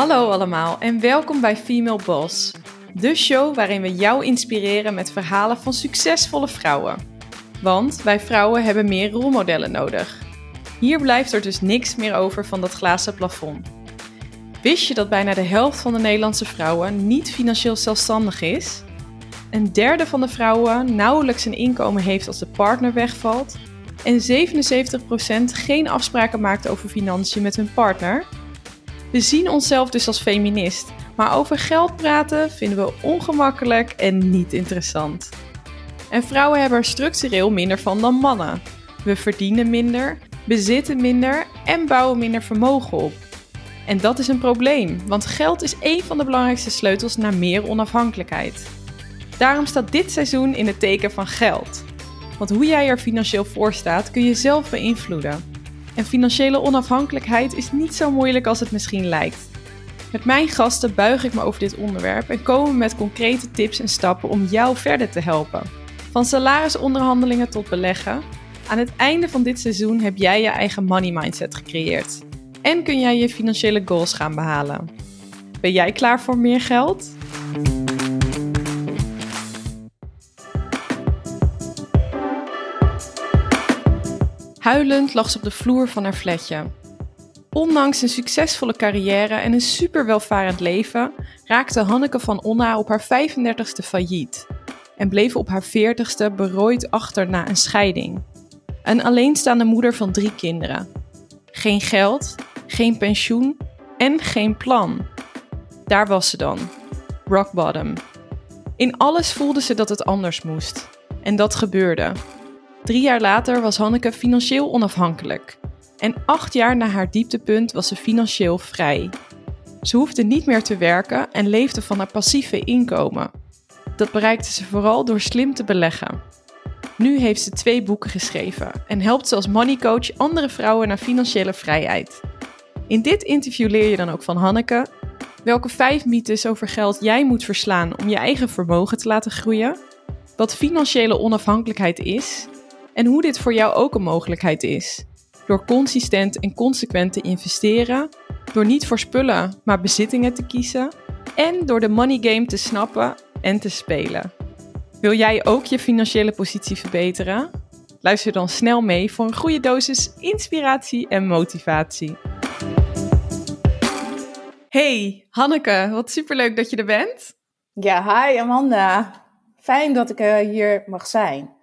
Hallo allemaal en welkom bij Female Boss, de show waarin we jou inspireren met verhalen van succesvolle vrouwen. Want wij vrouwen hebben meer rolmodellen nodig. Hier blijft er dus niks meer over van dat glazen plafond. Wist je dat bijna de helft van de Nederlandse vrouwen niet financieel zelfstandig is? Een derde van de vrouwen nauwelijks een inkomen heeft als de partner wegvalt. En 77% geen afspraken maakt over financiën met hun partner. We zien onszelf dus als feminist, maar over geld praten vinden we ongemakkelijk en niet interessant. En vrouwen hebben er structureel minder van dan mannen. We verdienen minder, bezitten minder en bouwen minder vermogen op. En dat is een probleem, want geld is één van de belangrijkste sleutels naar meer onafhankelijkheid. Daarom staat dit seizoen in het teken van geld. Want hoe jij er financieel voor staat kun je zelf beïnvloeden. En financiële onafhankelijkheid is niet zo moeilijk als het misschien lijkt. Met mijn gasten buig ik me over dit onderwerp en komen met concrete tips en stappen om jou verder te helpen. Van salarisonderhandelingen tot beleggen. Aan het einde van dit seizoen heb jij je eigen money mindset gecreëerd. En kun jij je financiële goals gaan behalen. Ben jij klaar voor meer geld? Huilend lag ze op de vloer van haar flatje. Ondanks een succesvolle carrière en een super welvarend leven, raakte Hanneke van Onna op haar 35ste failliet en bleef op haar 40ste berooid achter na een scheiding. Een alleenstaande moeder van drie kinderen. Geen geld, geen pensioen en geen plan. Daar was ze dan, rock bottom. In alles voelde ze dat het anders moest. En dat gebeurde. Drie jaar later was Hanneke financieel onafhankelijk. En acht jaar na haar dieptepunt was ze financieel vrij. Ze hoefde niet meer te werken en leefde van haar passieve inkomen. Dat bereikte ze vooral door slim te beleggen. Nu heeft ze twee boeken geschreven en helpt ze als moneycoach andere vrouwen naar financiële vrijheid. In dit interview leer je dan ook van Hanneke welke vijf mythes over geld jij moet verslaan om je eigen vermogen te laten groeien, wat financiële onafhankelijkheid is en hoe dit voor jou ook een mogelijkheid is. Door consistent en consequent te investeren, door niet voor spullen, maar bezittingen te kiezen en door de money game te snappen en te spelen. Wil jij ook je financiële positie verbeteren? Luister dan snel mee voor een goede dosis inspiratie en motivatie. Hey, Hanneke, wat superleuk dat je er bent. Ja, hi Amanda. Fijn dat ik uh, hier mag zijn.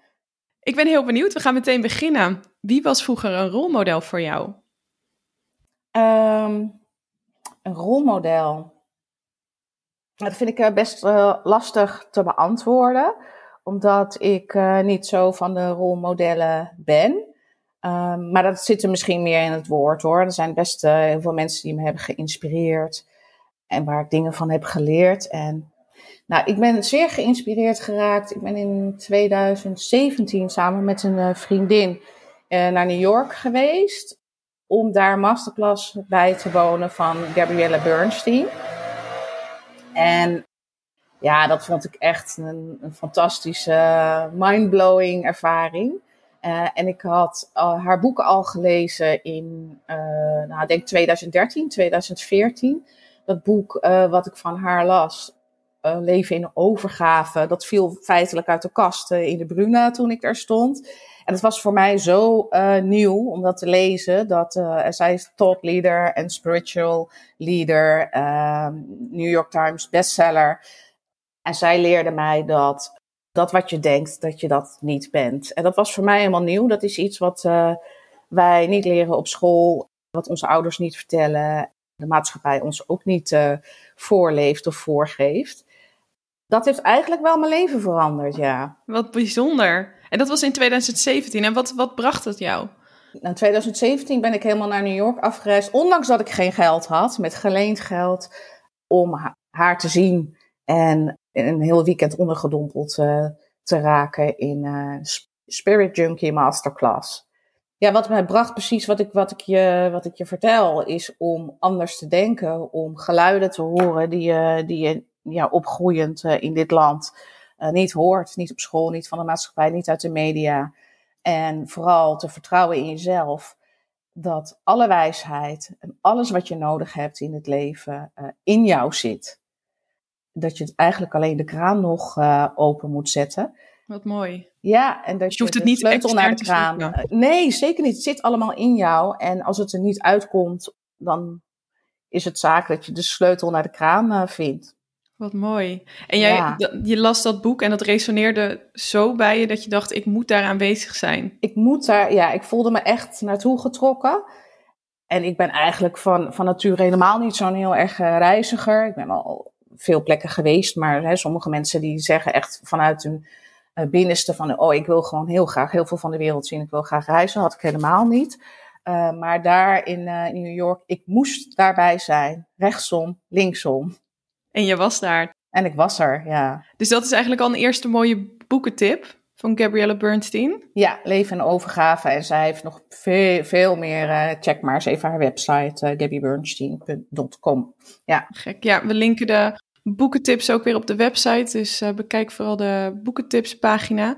Ik ben heel benieuwd. We gaan meteen beginnen. Wie was vroeger een rolmodel voor jou? Um, een rolmodel. Dat vind ik best uh, lastig te beantwoorden, omdat ik uh, niet zo van de rolmodellen ben. Um, maar dat zit er misschien meer in het woord hoor. Er zijn best heel veel mensen die me hebben geïnspireerd en waar ik dingen van heb geleerd. En nou, ik ben zeer geïnspireerd geraakt. Ik ben in 2017 samen met een uh, vriendin uh, naar New York geweest. Om daar masterclass bij te wonen van Gabrielle Bernstein. En ja, dat vond ik echt een, fantastische, mindblowing ervaring. En ik had haar boeken al gelezen in, nou, denk 2013, 2014. Dat boek wat ik van haar las, uh, leven in overgave. Dat viel feitelijk uit de kast uh, in de Bruna toen ik daar stond. En het was voor mij zo uh, nieuw om dat te lezen. Dat zij is thought leader en spiritual leader, ehm, New York Times bestseller. En zij leerde mij dat dat wat je denkt, dat je dat niet bent. En dat was voor mij helemaal nieuw. Dat is iets wat wij niet leren op school, wat onze ouders niet vertellen, de maatschappij ons ook niet voorleeft of voorgeeft dat heeft eigenlijk wel mijn leven veranderd, ja. Wat bijzonder. En dat was in 2017. En wat, wat bracht het jou? In 2017 ben ik helemaal naar New York afgereisd, ondanks dat ik geen geld had, met geleend geld, om haar te zien en een heel weekend ondergedompeld uh, te raken in uh, Spirit Junkie Masterclass. Ja, wat mij bracht precies wat ik, wat, ik je, wat ik je vertel, is om anders te denken, om geluiden te horen die je, die je ja, opgroeiend uh, in dit land uh, niet hoort. Niet op school, niet van de maatschappij, niet uit de media. En vooral te vertrouwen in jezelf. dat alle wijsheid en alles wat je nodig hebt in het leven uh, in jou zit. Dat je eigenlijk alleen de kraan nog uh, open moet zetten. Wat mooi. Ja, en dat je, je hoeft het niet sleutel naar de kraan. Nee, zeker niet. Het zit allemaal in jou. En als het er niet uitkomt, dan is het zaak dat je de sleutel naar de kraan uh, vindt. Wat mooi. En jij, ja. je las dat boek en dat resoneerde zo bij je dat je dacht, ik moet daar aanwezig zijn. Ik moet daar, ja, ik voelde me echt naartoe getrokken. En ik ben eigenlijk van, van nature helemaal niet zo'n heel erg uh, reiziger. Ik ben al veel plekken geweest, maar hè, sommige mensen die zeggen echt vanuit hun uh, binnenste van, oh, ik wil gewoon heel graag heel veel van de wereld zien. Ik wil graag reizen. Had ik helemaal niet. Uh, maar daar in New York, ik moest daarbij zijn. Rechtsom, linksom. En je was daar. En ik was er, ja. Dus dat is eigenlijk al een eerste mooie boekentip van Gabrielle Bernstein. Ja, Leven en Overgave. En zij heeft nog veel, veel meer. Uh, check maar eens even haar website, uh, gabbybernstein.com. Ja. Gek. Ja, we linken de boekentips ook weer op de website. Dus uh, bekijk vooral de boekentips pagina.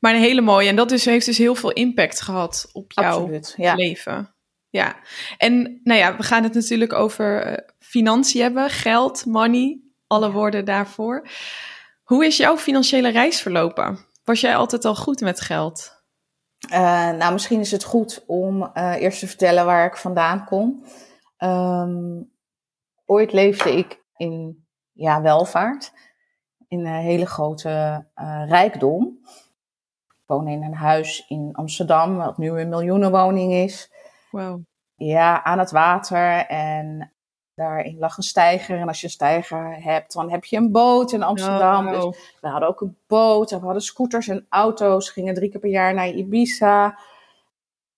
Maar een hele mooie. En dat is, heeft dus heel veel impact gehad op jouw Absoluut, ja. leven. Ja, en nou ja, we gaan het natuurlijk over uh, financiën hebben, geld, money, alle woorden daarvoor. Hoe is jouw financiële reis verlopen? Was jij altijd al goed met geld? Uh, nou, misschien is het goed om uh, eerst te vertellen waar ik vandaan kom. Um, ooit leefde ik in ja, welvaart, in een hele grote rijkdom. Ik woon in een huis in Amsterdam, wat nu een miljoenenwoning is. Wow. Ja, aan het water. En daarin lag een steiger. En als je een steiger hebt, dan heb je een boot in Amsterdam. Oh, wow. Dus we hadden ook een boot. En we hadden scooters en auto's. Gingen drie keer per jaar naar Ibiza.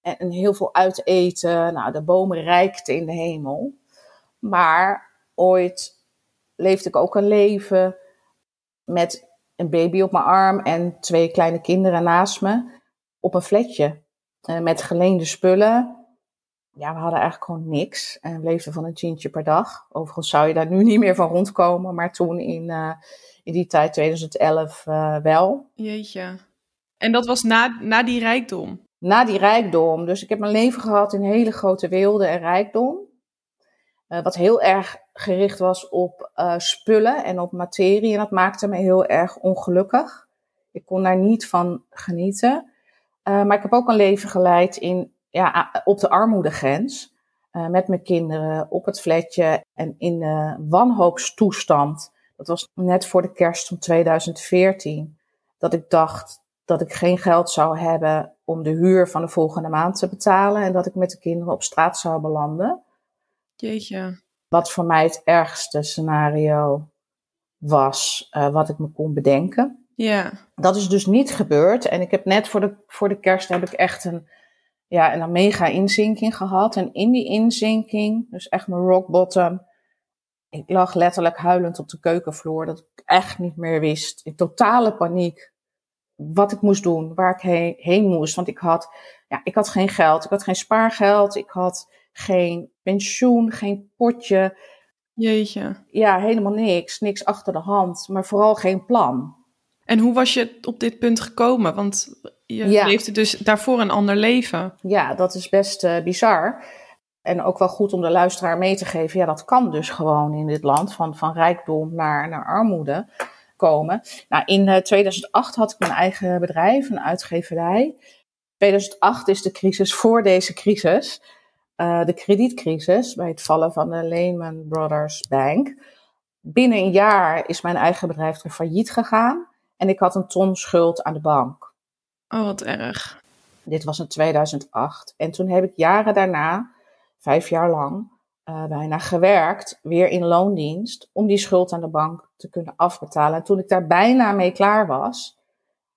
En, en heel veel uiteten. Nou, de bomen reikten in de hemel. Maar ooit leefde ik ook een leven met een baby op mijn arm en twee kleine kinderen naast me op een flatje. Uh, met geleende spullen ja, we hadden eigenlijk gewoon niks. En we leefden van een tientje per dag. Overigens zou je daar nu niet meer van rondkomen. Maar toen in, uh, in die tijd, 2011, uh, eh, wel. Jeetje. En dat was na, na die rijkdom? Na die rijkdom. Dus ik heb mijn leven gehad in hele grote weelde en rijkdom. Uh, wat heel erg gericht was op spullen en op materie. En dat maakte me heel erg ongelukkig. Ik kon daar niet van genieten. maar ik heb ook een leven geleid in ja, op de armoedegrens. Uh, met mijn kinderen op het flatje en in de wanhoopstoestand. Dat was net voor de kerst van 2014. Dat ik dacht dat ik geen geld zou hebben om de huur van de volgende maand te betalen. En dat ik met de kinderen op straat zou belanden. Jeetje. Wat voor mij het ergste scenario was uh, wat ik me kon bedenken. Ja. Dat is dus niet gebeurd. En ik heb net voor de, voor de kerst heb ik echt een ja, en een mega inzinking gehad. En in die inzinking, dus echt mijn rock bottom, ik lag letterlijk huilend op de keukenvloer. Dat ik echt niet meer wist. In totale paniek. Wat ik moest doen, waar ik heen, heen moest. Want ik had, ja, ik had geen geld. Ik had geen spaargeld. Ik had geen pensioen, geen potje. Jeetje. Ja, helemaal niks. Niks achter de hand. Maar vooral geen plan. En hoe was je op dit punt gekomen? Want je ja. leefde dus daarvoor een ander leven. Ja, dat is best uh, bizar. En ook wel goed om de luisteraar mee te geven. Ja, dat kan dus gewoon in dit land. Van, van rijkdom naar, naar armoede komen. Nou, in uh, eh, 2008 had ik mijn eigen bedrijf, een uitgeverij. 2008 is de crisis voor deze crisis. Uh, de kredietcrisis bij het vallen van de Lehman Brothers Bank. Binnen een jaar is mijn eigen bedrijf er failliet gegaan. En ik had een ton schuld aan de bank. Oh, wat erg. Dit was in 2008. En toen heb ik jaren daarna, vijf jaar lang, uh, bijna gewerkt, weer in loondienst, om die schuld aan de bank te kunnen afbetalen. En toen ik daar bijna mee klaar was,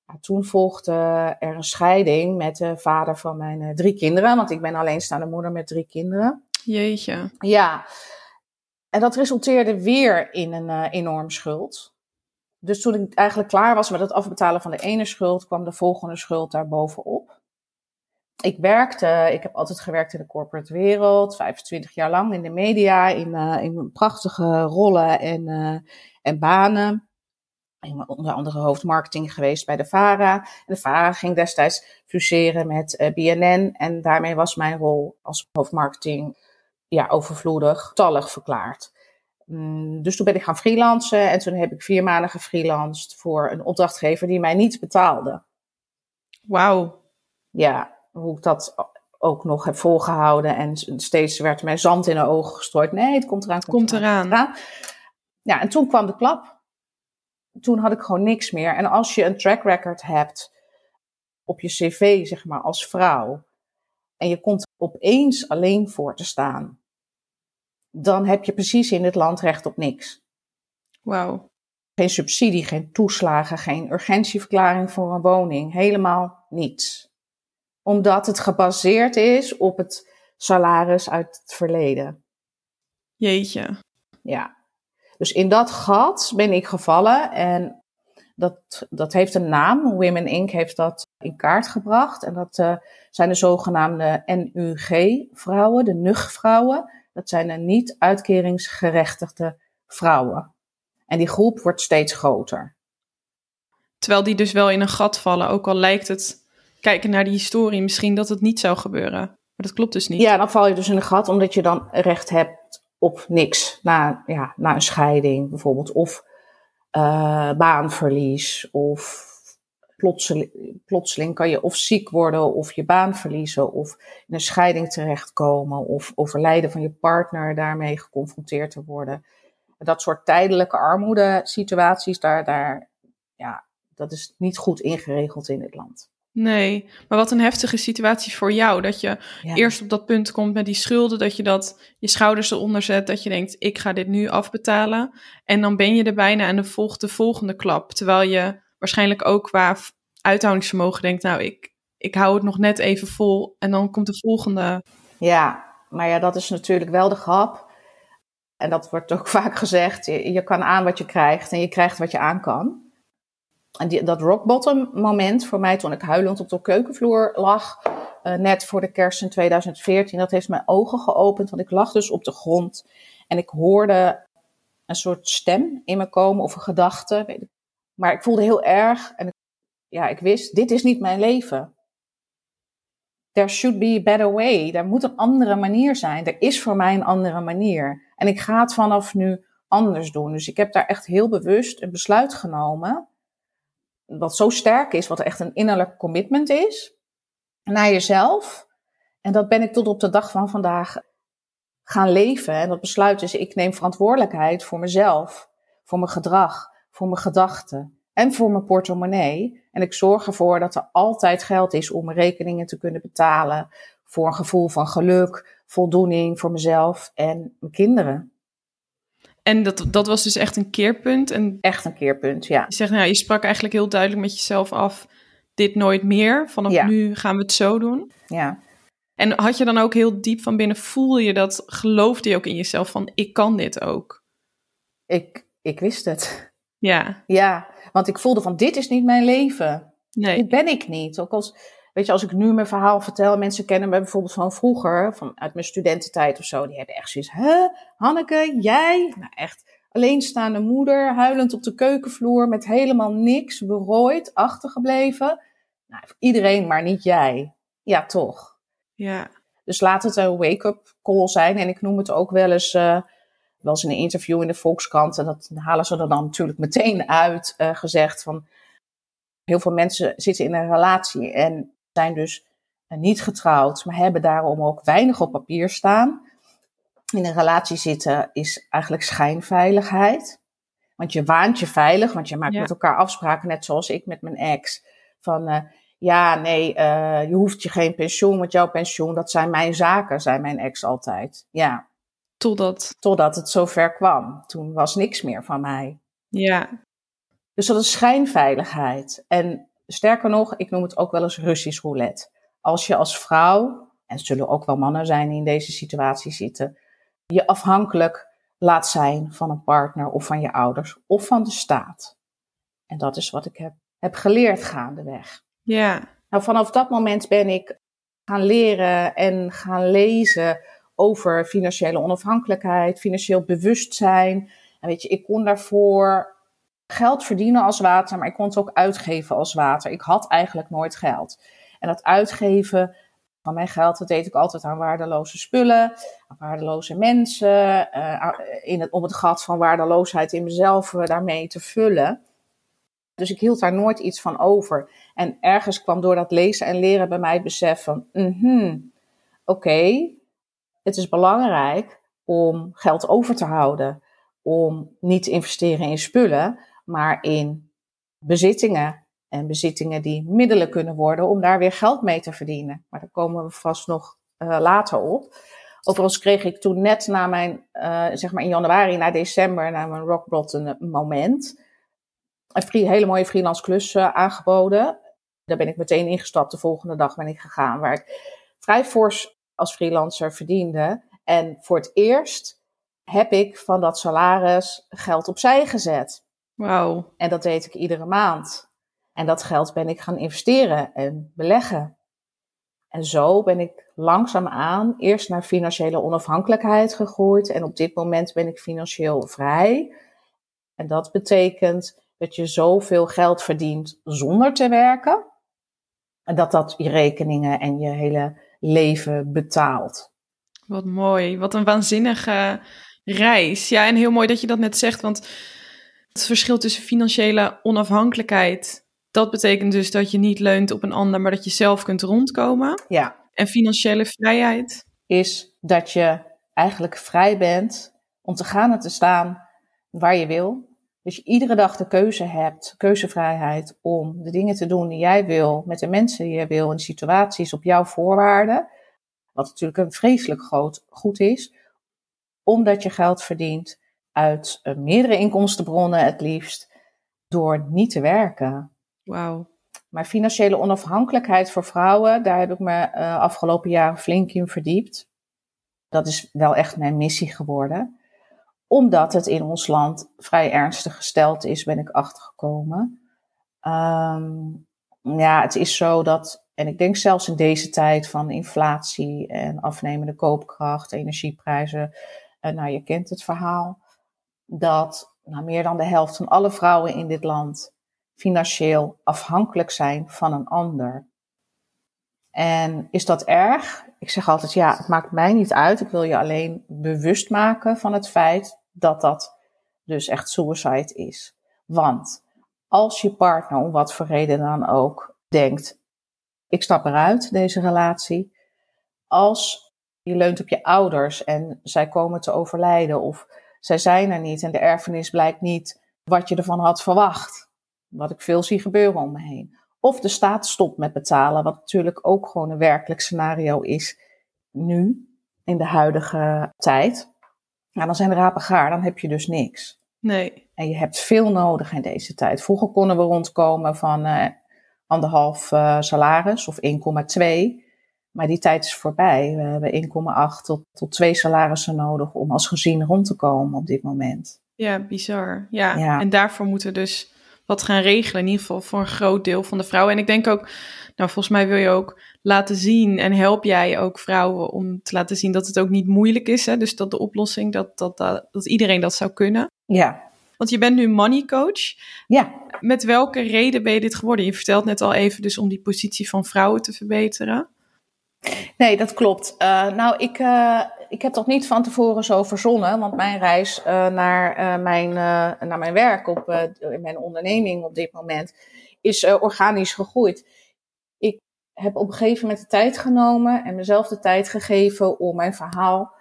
ja, toen volgde er een scheiding met de vader van mijn uh, drie kinderen, want ik ben alleenstaande moeder met drie kinderen. Jeetje. Ja. En dat resulteerde weer in een uh, enorm schuld. Dus toen ik eigenlijk klaar was met het afbetalen van de ene schuld, kwam de volgende schuld daar bovenop. Ik werkte, ik heb altijd gewerkt in de corporate wereld, 25 jaar lang in de media, in, uh, in prachtige rollen en, uh, en banen. onder andere hoofdmarketing geweest bij de VARA. En de VARA ging destijds fuseren met uh, BNN. En daarmee was mijn rol als hoofdmarketing ja, overvloedig, tallig verklaard. Mm, dus toen ben ik gaan freelancen en toen heb ik vier maanden gefreelanced voor een opdrachtgever die mij niet betaalde. Wauw. Ja, hoe ik dat ook nog heb volgehouden en steeds werd mij zand in de ogen gestrooid. Nee, het komt eraan. Komt, komt eraan. eraan. Ja, en toen kwam de klap. Toen had ik gewoon niks meer. En als je een track record hebt op je cv, zeg maar, als vrouw, en je komt opeens alleen voor te staan, dan heb je precies in dit land recht op niks. Wauw. Geen subsidie, geen toeslagen, geen urgentieverklaring voor een woning, helemaal niets. Omdat het gebaseerd is op het salaris uit het verleden. Jeetje. Ja. Dus in dat gat ben ik gevallen en dat, dat heeft een naam. Women Inc. heeft dat in kaart gebracht. En dat uh, zijn de zogenaamde NUG-vrouwen, de NUG-vrouwen. Dat zijn de niet uitkeringsgerechtigde vrouwen. En die groep wordt steeds groter. Terwijl die dus wel in een gat vallen, ook al lijkt het, kijken naar die historie, misschien dat het niet zou gebeuren. Maar dat klopt dus niet. Ja, dan val je dus in een gat omdat je dan recht hebt op niks. Na, ja, na een scheiding bijvoorbeeld. Of uh, baanverlies. Of plotseling, plotseling kan je of ziek worden of je baan verliezen. Of in een scheiding terechtkomen. Of overlijden van je partner daarmee geconfronteerd te worden dat soort tijdelijke armoedesituaties, daar, daar, ja, dat is niet goed ingeregeld in dit land. Nee, maar wat een heftige situatie voor jou. Dat je eerst op dat punt komt met die schulden, dat je dat je schouders eronder zet, dat je denkt, ik ga dit nu afbetalen. En dan ben je er bijna en dan volgt de volgende klap. Terwijl je waarschijnlijk ook qua uithoudingsvermogen denkt, nou, ik, ik hou het nog net even vol. En dan komt de volgende. Ja, maar ja, dat is natuurlijk wel de grap. En dat wordt ook vaak gezegd, je, je, kan aan wat je krijgt en je krijgt wat je aan kan. En die, dat rock bottom moment voor mij toen ik huilend op de keukenvloer lag, uh, net voor de kerst in 2014, dat heeft mijn ogen geopend. Want ik lag dus op de grond en ik hoorde een soort stem in me komen of een gedachte. Maar ik voelde heel erg en ik, ja, ik wist, dit is niet mijn leven. There should be a better way. Er moet een andere manier zijn. Er is voor mij een andere manier. En ik ga het vanaf nu anders doen. Dus ik heb daar echt heel bewust een besluit genomen. Wat zo sterk is, wat echt een innerlijk commitment is. Naar jezelf. En dat ben ik tot op de dag van vandaag gaan leven. En dat besluit is, ik neem verantwoordelijkheid voor mezelf. Voor mijn gedrag. Voor mijn gedachten. En voor mijn portemonnee. En ik zorg ervoor dat er altijd geld is om mijn rekeningen te kunnen betalen. Voor een gevoel van geluk, voldoening voor mezelf en mijn kinderen. En dat, dat was dus echt een keerpunt. En echt een keerpunt, ja. Je zegt, nou, je sprak eigenlijk heel duidelijk met jezelf af: dit nooit meer. Vanaf nu gaan we het zo doen. Ja. En had je dan ook heel diep van binnen, voelde je dat, geloofde je ook in jezelf van: ik kan dit ook? Ik, ik wist het. Ja. Ja, want ik voelde van: dit is niet mijn leven. Nee. Dit ben ik niet. Ook als Weet je, als ik nu mijn verhaal vertel, mensen kennen me bijvoorbeeld van vroeger, van uit mijn studententijd of zo, die hebben echt zoiets, hè, Hanneke, jij? Nou echt, alleenstaande moeder, huilend op de keukenvloer, met helemaal niks, berooid, achtergebleven. Nou, iedereen, maar niet jij. Ja, toch. Ja. Dus laat het een wake-up call zijn. En ik noem het ook wel eens, uh, wel eens in een interview in de Volkskrant, en dat halen ze er dan natuurlijk meteen uit, uh, gezegd van, heel veel mensen zitten in een relatie en zijn dus eh, niet getrouwd, maar hebben daarom ook weinig op papier staan. In een relatie zitten is eigenlijk schijnveiligheid. Want je waant je veilig, want je maakt met elkaar afspraken, net zoals ik met mijn ex. Van uh, ja, nee, uh, je hoeft je geen pensioen, want jouw pensioen, dat zijn mijn zaken, zei mijn ex altijd. Ja. Totdat? Totdat het zover kwam. Toen was niks meer van mij. Ja. Dus dat is schijnveiligheid. En sterker nog, ik noem het ook wel eens Russisch roulette. Als je als vrouw, en zullen ook wel mannen zijn die in deze situatie zitten, je afhankelijk laat zijn van een partner of van je ouders of van de staat. En dat is wat ik heb, heb geleerd gaandeweg. Ja. Nou, vanaf dat moment ben ik gaan leren en gaan lezen over financiële onafhankelijkheid, financieel bewustzijn. En weet je, ik kon daarvoor geld verdienen als water, maar ik kon het ook uitgeven als water. Ik had eigenlijk nooit geld. En dat uitgeven van mijn geld, dat deed ik altijd aan waardeloze spullen, aan waardeloze mensen, uh, in het, om het gat van waardeloosheid in mezelf uh, daarmee te vullen. Dus ik hield daar nooit iets van over. En ergens kwam door dat lezen en leren bij mij het besef van, mm oké, het is belangrijk om geld over te houden. Om niet te investeren in spullen, maar in bezittingen. En bezittingen die middelen kunnen worden om daar weer geld mee te verdienen. Maar daar komen we vast nog uh, later op. Overigens kreeg ik toen net na mijn, uh, zeg maar in januari naar december, na mijn rock bottom moment, een hele mooie freelance klus uh, aangeboden. Daar ben ik meteen ingestapt. De volgende dag ben ik gegaan. Waar ik vrij fors als freelancer verdiende. En voor het eerst heb ik van dat salaris geld opzij gezet. Wauw. En dat deed ik iedere maand. En dat geld ben ik gaan investeren en beleggen. En zo ben ik langzaamaan eerst naar financiële onafhankelijkheid gegroeid. En op dit moment ben ik financieel vrij. En dat betekent dat je zoveel geld verdient zonder te werken. En dat dat je rekeningen en je hele leven betaalt. Wat mooi. Wat een waanzinnige reis. Ja, en heel mooi dat je dat net zegt, want het verschil tussen financiële onafhankelijkheid, dat betekent dus dat je niet leunt op een ander, maar dat je zelf kunt rondkomen. Ja. En financiële vrijheid is dat je eigenlijk vrij bent om te gaan en te staan waar je wil. Dus je iedere dag de keuze hebt, keuzevrijheid om de dingen te doen die jij wil, met de mensen die jij wil, in situaties op jouw voorwaarden. Wat natuurlijk een vreselijk groot goed is, omdat je geld verdient uit uh, meerdere inkomstenbronnen het liefst, door niet te werken. Wauw. Maar financiële onafhankelijkheid voor vrouwen, daar heb ik me uh, afgelopen jaren flink in verdiept. Dat is wel echt mijn missie geworden. Omdat het in ons land vrij ernstig gesteld is, ben ik achtergekomen. Um, ja, het is zo dat, en ik denk zelfs in deze tijd van inflatie en afnemende koopkracht, energieprijzen, en nou je kent het verhaal, dat nou, meer dan de helft van alle vrouwen in dit land financieel afhankelijk zijn van een ander. En is dat erg? Ik zeg altijd, ja, het maakt mij niet uit. Ik wil je alleen bewust maken van het feit dat dat dus echt suicide is. Want als je partner, om wat voor reden dan ook, denkt, ik stap eruit, deze relatie. Als je leunt op je ouders en zij komen te overlijden of zij zijn er niet en de erfenis blijkt niet wat je ervan had verwacht. Wat ik veel zie gebeuren om me heen. Of de staat stopt met betalen, wat natuurlijk ook gewoon een werkelijk scenario is nu, in de huidige tijd. Nou, dan zijn de rapen gaar, dan heb je dus niks. Nee. En je hebt veel nodig in deze tijd. Vroeger konden we rondkomen van uh, anderhalf uh, salaris of 1,2. Maar die tijd is voorbij. We hebben 1,8 tot, tot 2 salarissen nodig om als gezin rond te komen op dit moment. Ja, bizar. Ja. ja. En daarvoor moeten dus wat gaan regelen. In ieder geval voor een groot deel van de vrouwen. En ik denk ook, nou volgens mij wil je ook laten zien en help jij ook vrouwen om te laten zien dat het ook niet moeilijk is. Hè? Dus dat de oplossing, dat, dat, dat, dat iedereen dat zou kunnen. Ja. Want je bent nu money coach. Ja. Met welke reden ben je dit geworden? Je vertelt net al even dus om die positie van vrouwen te verbeteren. Nee, dat klopt. Uh, nou, ik, uh, ik heb dat niet van tevoren zo verzonnen, want mijn reis uh, naar, mijn, naar mijn werk op mijn onderneming op dit moment is organisch gegroeid. Ik heb op een gegeven moment de tijd genomen en mezelf de tijd gegeven om mijn verhaal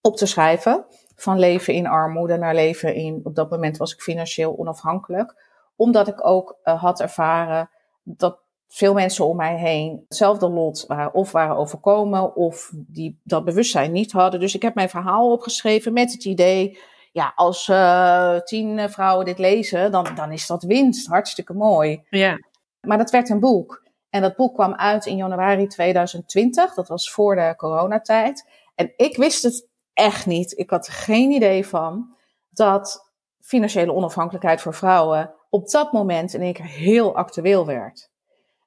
op te schrijven. Van leven in armoede naar leven in, op dat moment was ik financieel onafhankelijk. Omdat ik ook had ervaren dat veel mensen om mij heen hetzelfde lot waren, of waren overkomen, of die dat bewustzijn niet hadden. Dus ik heb mijn verhaal opgeschreven met het idee, ja, als uh, tien vrouwen dit lezen, dan, dan is dat winst. Hartstikke mooi. Ja. Maar dat werd een boek. En dat boek kwam uit in januari 2020. Dat was voor de coronatijd. En ik wist het echt niet. Ik had er geen idee van dat financiële onafhankelijkheid voor vrouwen op dat moment in één keer heel actueel werd.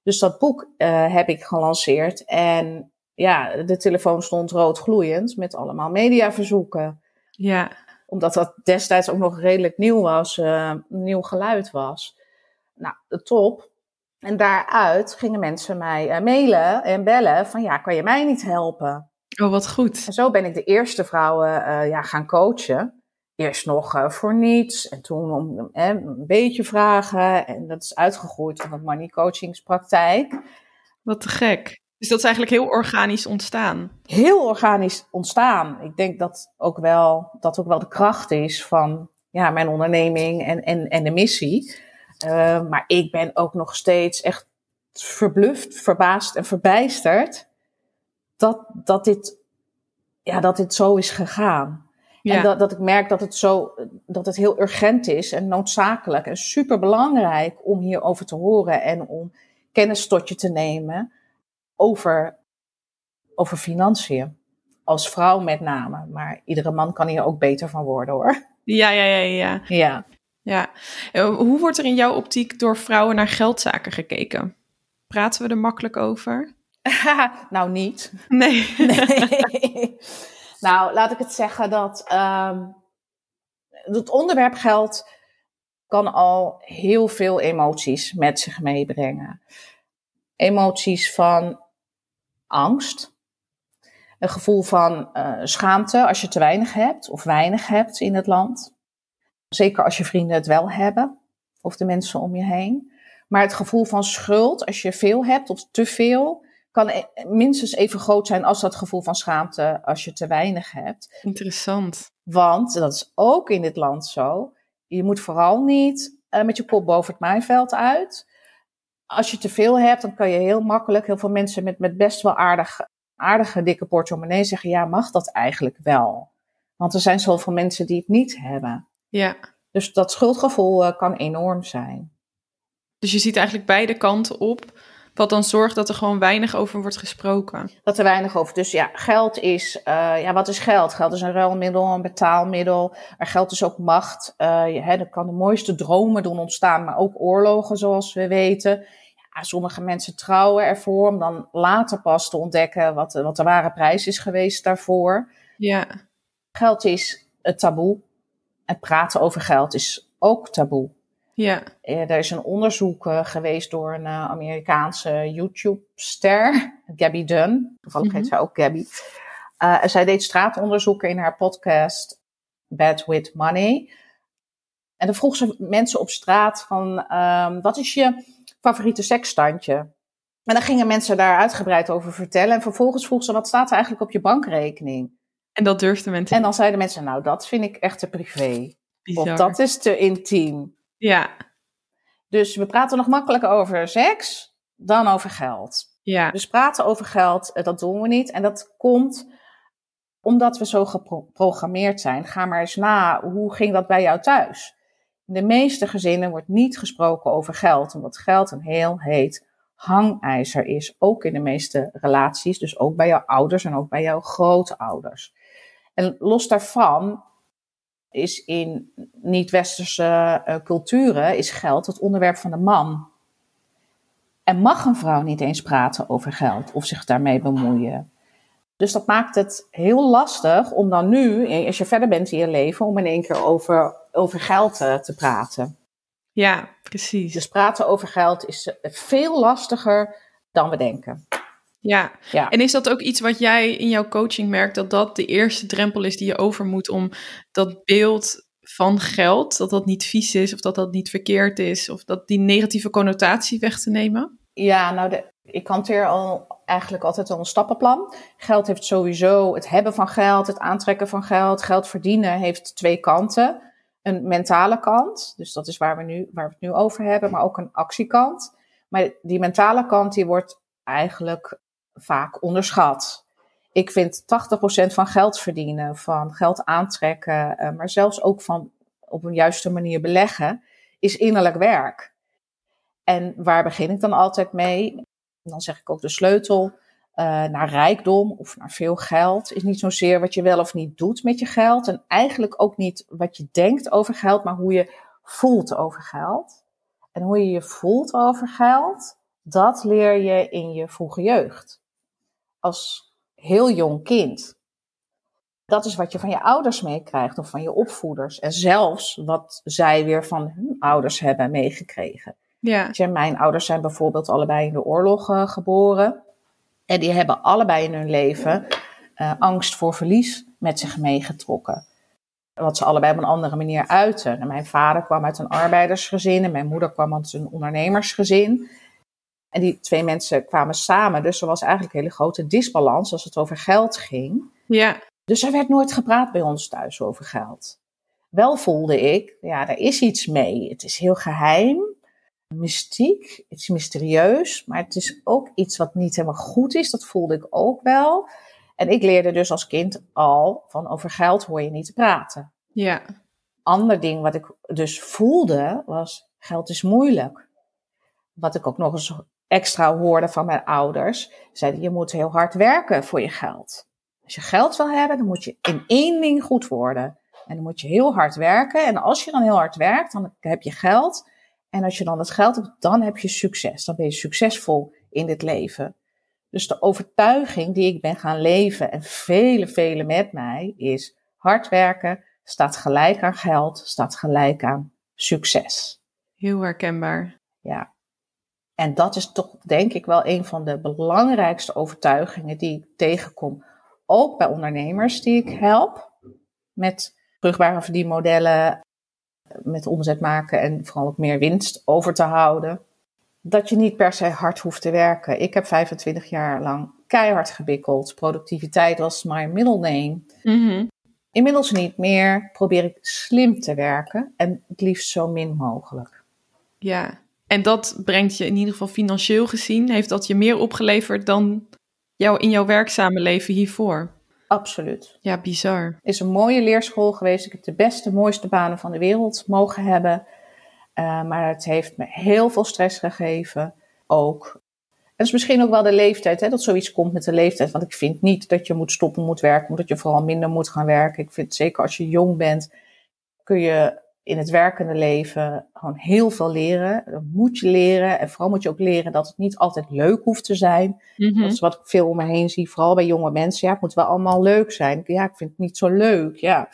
Dus dat boek uh, heb ik gelanceerd. En ja, de telefoon stond rood gloeiend met allemaal mediaverzoeken. Ja. Omdat dat destijds ook nog redelijk nieuw was, uh, nieuw geluid was. Nou, de top. En daaruit gingen mensen mij uh, mailen en bellen van ja, kan je mij niet helpen? Oh, wat goed. En zo ben ik de eerste vrouwen ja, gaan coachen. Eerst nog uh, voor niets en toen om een beetje vragen. En dat is uitgegroeid tot een money coachingspraktijk. Wat te gek. Dus dat is eigenlijk heel organisch ontstaan. Heel organisch ontstaan. Ik denk dat ook wel, dat ook wel de kracht is van ja, mijn onderneming en, en, en de missie. Uh, maar ik ben ook nog steeds echt verbluft, verbaasd en verbijsterd dat, dat, dit, ja, dat dit zo is gegaan. Ja. En dat, dat ik merk dat het, zo, dat het heel urgent is en noodzakelijk en superbelangrijk om hierover te horen en om kennis tot je te nemen over, over financiën. Als vrouw met name. Maar iedere man kan hier ook beter van worden hoor. Ja, ja, ja, ja. Ja. ja. Hoe wordt er in jouw optiek door vrouwen naar geldzaken gekeken? Praten we er makkelijk over? nou, niet. Nee. nee. nou, laat ik het zeggen dat um, onderwerp geld kan al heel veel emoties met zich meebrengen. Emoties van angst, een gevoel van uh, schaamte als je te weinig hebt of weinig hebt in het land. Zeker als je vrienden het wel hebben of de mensen om je heen. Maar het gevoel van schuld als je veel hebt of te veel kan e-, minstens even groot zijn als dat gevoel van schaamte als je te weinig hebt. Interessant. Want, dat is ook in dit land zo, je moet vooral niet uh, met je kop boven het maaiveld uit. Als je te veel hebt, dan kan je heel makkelijk, heel veel mensen met, met best wel aardig, aardige dikke portemonnee zeggen, ja, mag dat eigenlijk wel? Want er zijn zoveel mensen die het niet hebben. Ja. Dus dat schuldgevoel uh, kan enorm zijn. Dus je ziet eigenlijk beide kanten op wat dan zorgt dat er gewoon weinig over wordt gesproken. Dat er weinig over. Dus ja, geld is. Uh, ja, wat is geld? Geld is een ruilmiddel, een betaalmiddel. Er geld is ook macht. Uh, je, hè, er kan de mooiste dromen doen ontstaan, maar ook oorlogen, zoals we weten. Ja, sommige mensen trouwen ervoor om dan later pas te ontdekken wat, wat de ware prijs is geweest daarvoor. Ja. Geld is het taboe. En praten over geld is ook taboe. Ja. Er is een onderzoek uh, geweest door een uh, Amerikaanse YouTube-ster, Gabby Dunn. Toevallig mm -hmm. heet zij ook Gabby. Uh, zij deed straatonderzoeken in haar podcast Bad With Money. En dan vroeg ze mensen op straat van, um, wat is je favoriete seksstandje? En dan gingen mensen daar uitgebreid over vertellen. En vervolgens vroeg ze, wat staat er eigenlijk op je bankrekening? En dat durfden mensen. En dan zeiden mensen, nou, dat vind ik echt te privé. Bizar. Of dat is te intiem. Ja. Dus we praten nog makkelijker over seks dan over geld. Ja. Dus praten over geld, eh, dat doen we niet. En dat komt omdat we zo geprogrammeerd zijn. Ga maar eens na, hoe ging dat bij jou thuis? In de meeste gezinnen wordt niet gesproken over geld, omdat geld een heel heet hangijzer is. Ook in de meeste relaties, dus ook bij jouw ouders en ook bij jouw grootouders. En los daarvan is in niet-westerse uh, culturen is geld het onderwerp van de man. En mag een vrouw niet eens praten over geld of zich daarmee bemoeien. Dus dat maakt het heel lastig om dan nu, als je verder bent in je leven, om in één keer over, over geld te, te praten. Ja, precies. Dus praten over geld is veel lastiger dan we denken. Ja. ja. En is dat ook iets wat jij in jouw coaching merkt, dat dat de eerste drempel is die je over moet om dat beeld van geld, dat dat niet vies is of dat dat niet verkeerd is of dat die negatieve connotatie weg te nemen? Ja, nou, de, ik hanteer al eigenlijk altijd al een stappenplan. Geld heeft sowieso het hebben van geld, het aantrekken van geld, geld verdienen heeft twee kanten. Een mentale kant, dus dat is waar we, nu, waar we het nu over hebben, maar ook een actiekant. Maar die mentale kant die wordt eigenlijk vaak onderschat. Ik vind 80% van geld verdienen, van geld aantrekken, uh, maar zelfs ook van op een juiste manier beleggen, is innerlijk werk. En waar begin ik dan altijd mee? Dan zeg ik ook de sleutel uh, naar rijkdom of naar veel geld is niet zozeer wat je wel of niet doet met je geld. En eigenlijk ook niet wat je denkt over geld, maar hoe je voelt over geld. En hoe je je voelt over geld, dat leer je in je vroege jeugd als heel jong kind. Dat is wat je van je ouders meekrijgt of van je opvoeders. En zelfs wat zij weer van hun ouders hebben meegekregen. Ja. Mijn ouders zijn bijvoorbeeld allebei in de oorlog uh, geboren. En die hebben allebei in hun leven uh, angst voor verlies met zich meegetrokken. Wat ze allebei op een andere manier uiten. En mijn vader kwam uit een arbeidersgezin en mijn moeder kwam uit een ondernemersgezin. En die twee mensen kwamen samen, dus er was eigenlijk een hele grote disbalans als het over geld ging. Ja. Dus er werd nooit gepraat bij ons thuis over geld. Wel voelde ik, ja, er is iets mee. Het is heel geheim, mystiek, het is mysterieus, maar het is ook iets wat niet helemaal goed is. Dat voelde ik ook wel. En ik leerde dus als kind al van over geld hoor je niet te praten. Ja. Ander ding wat ik dus voelde was geld is moeilijk. Wat ik ook nog eens extra hoorde van mijn ouders, zeiden je moet heel hard werken voor je geld. Als je geld wil hebben, dan moet je in één ding goed worden. En dan moet je heel hard werken. En als je dan heel hard werkt, dan heb je geld. En als je dan het geld hebt, dan heb je succes. Dan ben je succesvol in dit leven. Dus de overtuiging die ik ben gaan leven en vele, vele met mij is hard werken staat gelijk aan geld, staat gelijk aan succes. Heel herkenbaar. Ja. En dat is toch denk ik wel een van de belangrijkste overtuigingen die ik tegenkom. Ook bij ondernemers die ik help met terugbare verdienmodellen, met omzet maken en vooral ook meer winst over te houden dat je niet per se hard hoeft te werken. Ik heb 25 jaar lang keihard gebikkeld. Productiviteit was my middle name. Mm Inmiddels niet meer. Probeer ik slim te werken en het liefst zo min mogelijk. Ja, en dat brengt je in ieder geval financieel gezien, heeft dat je meer opgeleverd dan jou in jouw werkzame leven hiervoor? Absoluut. Ja, bizar. Is een mooie leerschool geweest. Ik heb de beste, mooiste banen van de wereld mogen hebben. Uh, maar het heeft me heel veel stress gegeven. Ook. En is misschien ook wel de leeftijd, hè, dat zoiets komt met de leeftijd. Want ik vind niet dat je moet stoppen moet werken, dat je vooral minder moet gaan werken. Ik vind zeker als je jong bent, kun je in het werkende leven gewoon heel veel leren. Dat moet je leren. En vooral moet je ook leren dat het niet altijd leuk hoeft te zijn. Mm Dat is wat ik veel om me heen zie, vooral bij jonge mensen. Ja, het moet wel allemaal leuk zijn. Ja, ik vind het niet zo leuk. Ja,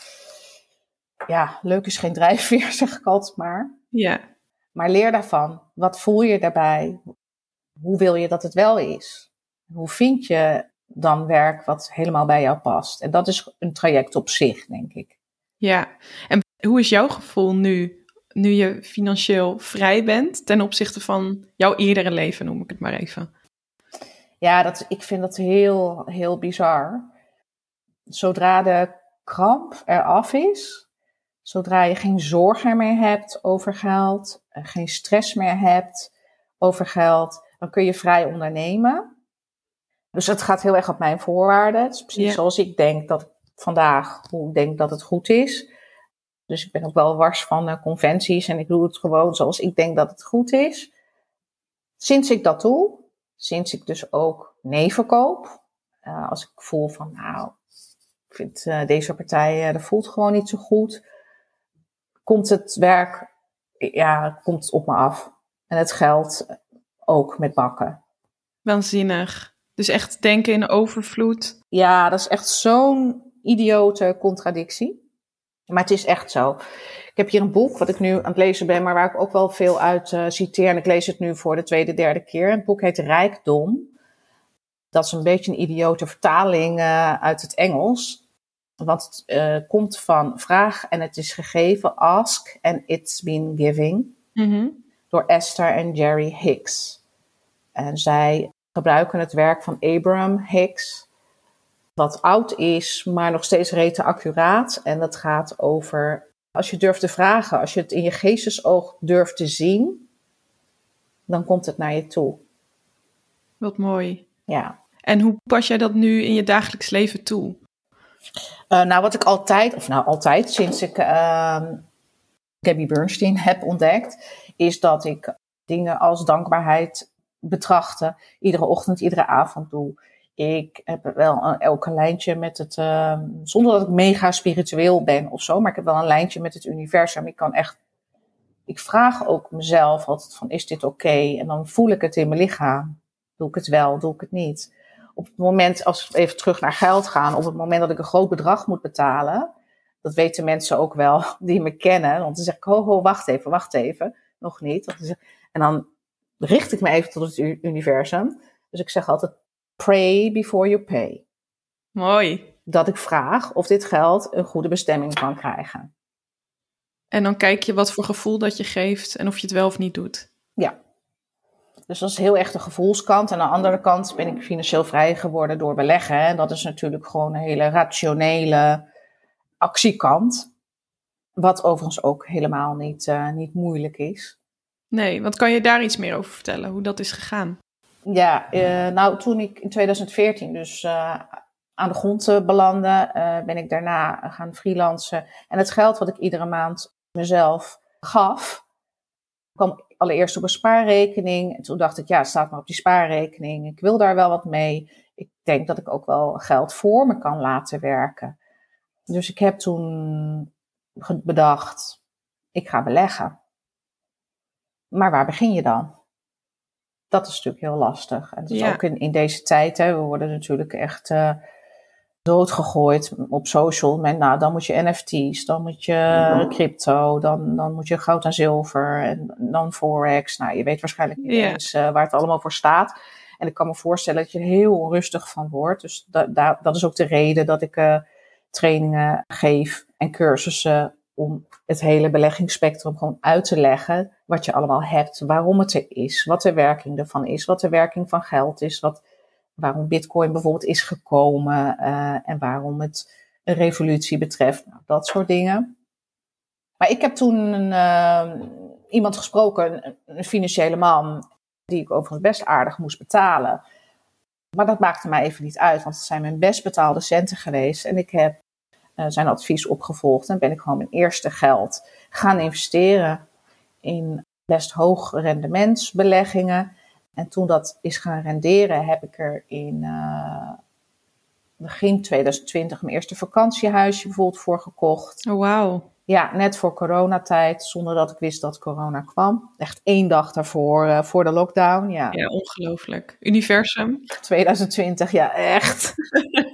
ja leuk is geen drijfveer, zeg ik altijd maar. Ja. Maar leer daarvan. Wat voel je daarbij? Hoe wil je dat het wel is? Hoe vind je dan werk wat helemaal bij jou past? En dat is een traject op zich, denk ik. Ja, en hoe is jouw gevoel nu, nu je financieel vrij bent ten opzichte van jouw eerdere leven, noem ik het maar even? Ja, dat, ik vind dat heel, heel bizar. Zodra de kramp eraf is, Zodra je geen zorgen meer hebt over geld, geen stress meer hebt over geld, dan kun je vrij ondernemen. Dus het gaat heel erg op mijn voorwaarden. Het is precies zoals ik denk dat vandaag, hoe ik denk dat het goed is. Dus ik ben ook wel wars van uh, conventies en ik doe het gewoon zoals ik denk dat het goed is. Sinds ik dat doe, sinds ik dus ook nee verkoop, uh, als ik voel van nou, ik vind uh, deze partij, dat voelt gewoon niet zo goed komt het werk ja, komt op me af. En het geld ook met bakken. Waanzinnig. Dus echt denken in overvloed. Ja, dat is echt zo'n idiote contradictie. Maar het is echt zo. Ik heb hier een boek wat ik nu aan het lezen ben, maar waar ik ook wel veel uit uh, citeer. En ik lees het nu voor de tweede, derde keer. Het boek heet Rijkdom. Dat is een beetje een idiote vertaling uh, uit het Engels. Want het uh, komt van vraag en het is gegeven, ask and it's been giving. Mm Door Esther en Jerry Hicks. En zij gebruiken het werk van Abraham Hicks. Wat oud is, maar nog steeds rete accuraat. En dat gaat over als je durft te vragen, als je het in je geestesoog durft te zien, dan komt het naar je toe. Wat mooi. Ja. En hoe pas jij dat nu in je dagelijks leven toe? Uh, nou, wat ik altijd, of nou altijd, sinds ik uh, Gabby Bernstein heb ontdekt, is dat ik dingen als dankbaarheid betrachten. Iedere ochtend, iedere avond doe. Ik heb wel een, elke lijntje met het, uh, zonder dat ik mega spiritueel ben of zo, maar ik heb wel een lijntje met het universum. Ik kan echt, ik vraag ook mezelf altijd van, is dit oké? En dan voel ik het in mijn lichaam. Doe ik het wel, doe ik het niet? op het moment, als we even terug naar geld gaan, op het moment dat ik een groot bedrag moet betalen, dat weten mensen ook wel die me kennen. Want dan zeg ik, ho, ho, wacht even, wacht even. Nog niet. En dan richt ik me even tot het universum. Dus ik zeg altijd, pray before you pay. Mooi. Dat ik vraag of dit geld een goede bestemming kan krijgen. En dan kijk je wat voor gevoel dat je geeft en of je het wel of niet doet. Ja. Dus dat is heel echt de gevoelskant. En aan de andere kant ben ik financieel vrij geworden door beleggen. En dat is natuurlijk gewoon een hele rationele actiekant. Wat overigens ook helemaal niet, uh, niet moeilijk is. Nee, want kan je daar iets meer over vertellen, hoe dat is gegaan? Ja, uh, nou toen ik in 2014 dus uh, aan de grond belandde, ben ik daarna gaan freelancen. En het geld wat ik iedere maand mezelf gaf, kwam allereerst op een spaarrekening. En toen dacht ik, ja, het staat maar op die spaarrekening. Ik wil daar wel wat mee. Ik denk dat ik ook wel geld voor me kan laten werken. Dus ik heb toen bedacht, ik ga beleggen. Maar waar begin je dan? Dat is natuurlijk heel lastig. En dat is ook in, in deze tijd, hè, we worden natuurlijk echt uh, doodgegooid op social. Met, nou, dan moet je NFT's, dan moet je crypto, dan, dan moet je goud en zilver en dan Forex. Nou, je weet waarschijnlijk niet eens uh, waar het allemaal voor staat. En ik kan me voorstellen dat je er heel onrustig van wordt. Dus da, da, dat is ook de reden dat ik uh, trainingen geef en cursussen om het hele beleggingsspectrum gewoon uit te leggen. Wat je allemaal hebt, waarom het er is, wat de werking ervan is, wat de werking van geld is, wat, waarom Bitcoin bijvoorbeeld is gekomen uh, en waarom het een revolutie betreft. Nou, dat soort dingen. Maar ik heb toen een, uh, iemand gesproken, een, een financiële man, die ik overigens best aardig moest betalen. Maar dat maakte mij even niet uit, want het zijn mijn best betaalde centen geweest. En ik heb zijn advies opgevolgd en ben ik gewoon mijn eerste geld gaan investeren in best hoog rendementsbeleggingen. En toen dat is gaan renderen, heb ik er in uh, begin 2020 mijn eerste vakantiehuisje bijvoorbeeld voor gekocht. Oh, wauw. Ja, net voor coronatijd, zonder dat ik wist dat corona kwam. Echt één dag daarvoor, uh, voor de lockdown. Ja, ja ongelooflijk. Universum. 2020, ja, echt.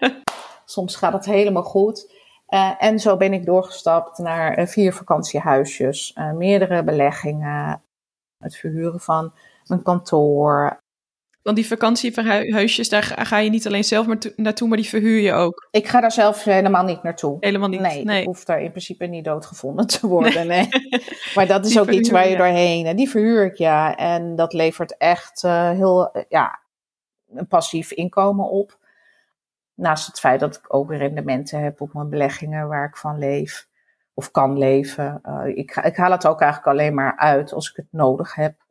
Soms gaat het helemaal goed. Uh, en zo ben ik doorgestapt naar uh, vier vakantiehuisjes, uh, meerdere beleggingen, het verhuren van mijn kantoor. Want die vakantiehuisjes, daar ga je niet alleen zelf maar naartoe, maar die verhuur je ook. Ik ga daar zelf helemaal niet naartoe. Helemaal niet? Nee, nee. ik hoef daar in principe niet doodgevonden te worden. Nee. nee. maar dat is die ook iets waar je ja. doorheen... Die verhuur ik, ja. En dat levert echt heel, ja, een passief inkomen op. Naast het feit dat ik ook rendementen heb op mijn beleggingen waar ik van leef of kan leven. Uh, ik, ik, haal het ook eigenlijk alleen maar uit als ik het nodig heb.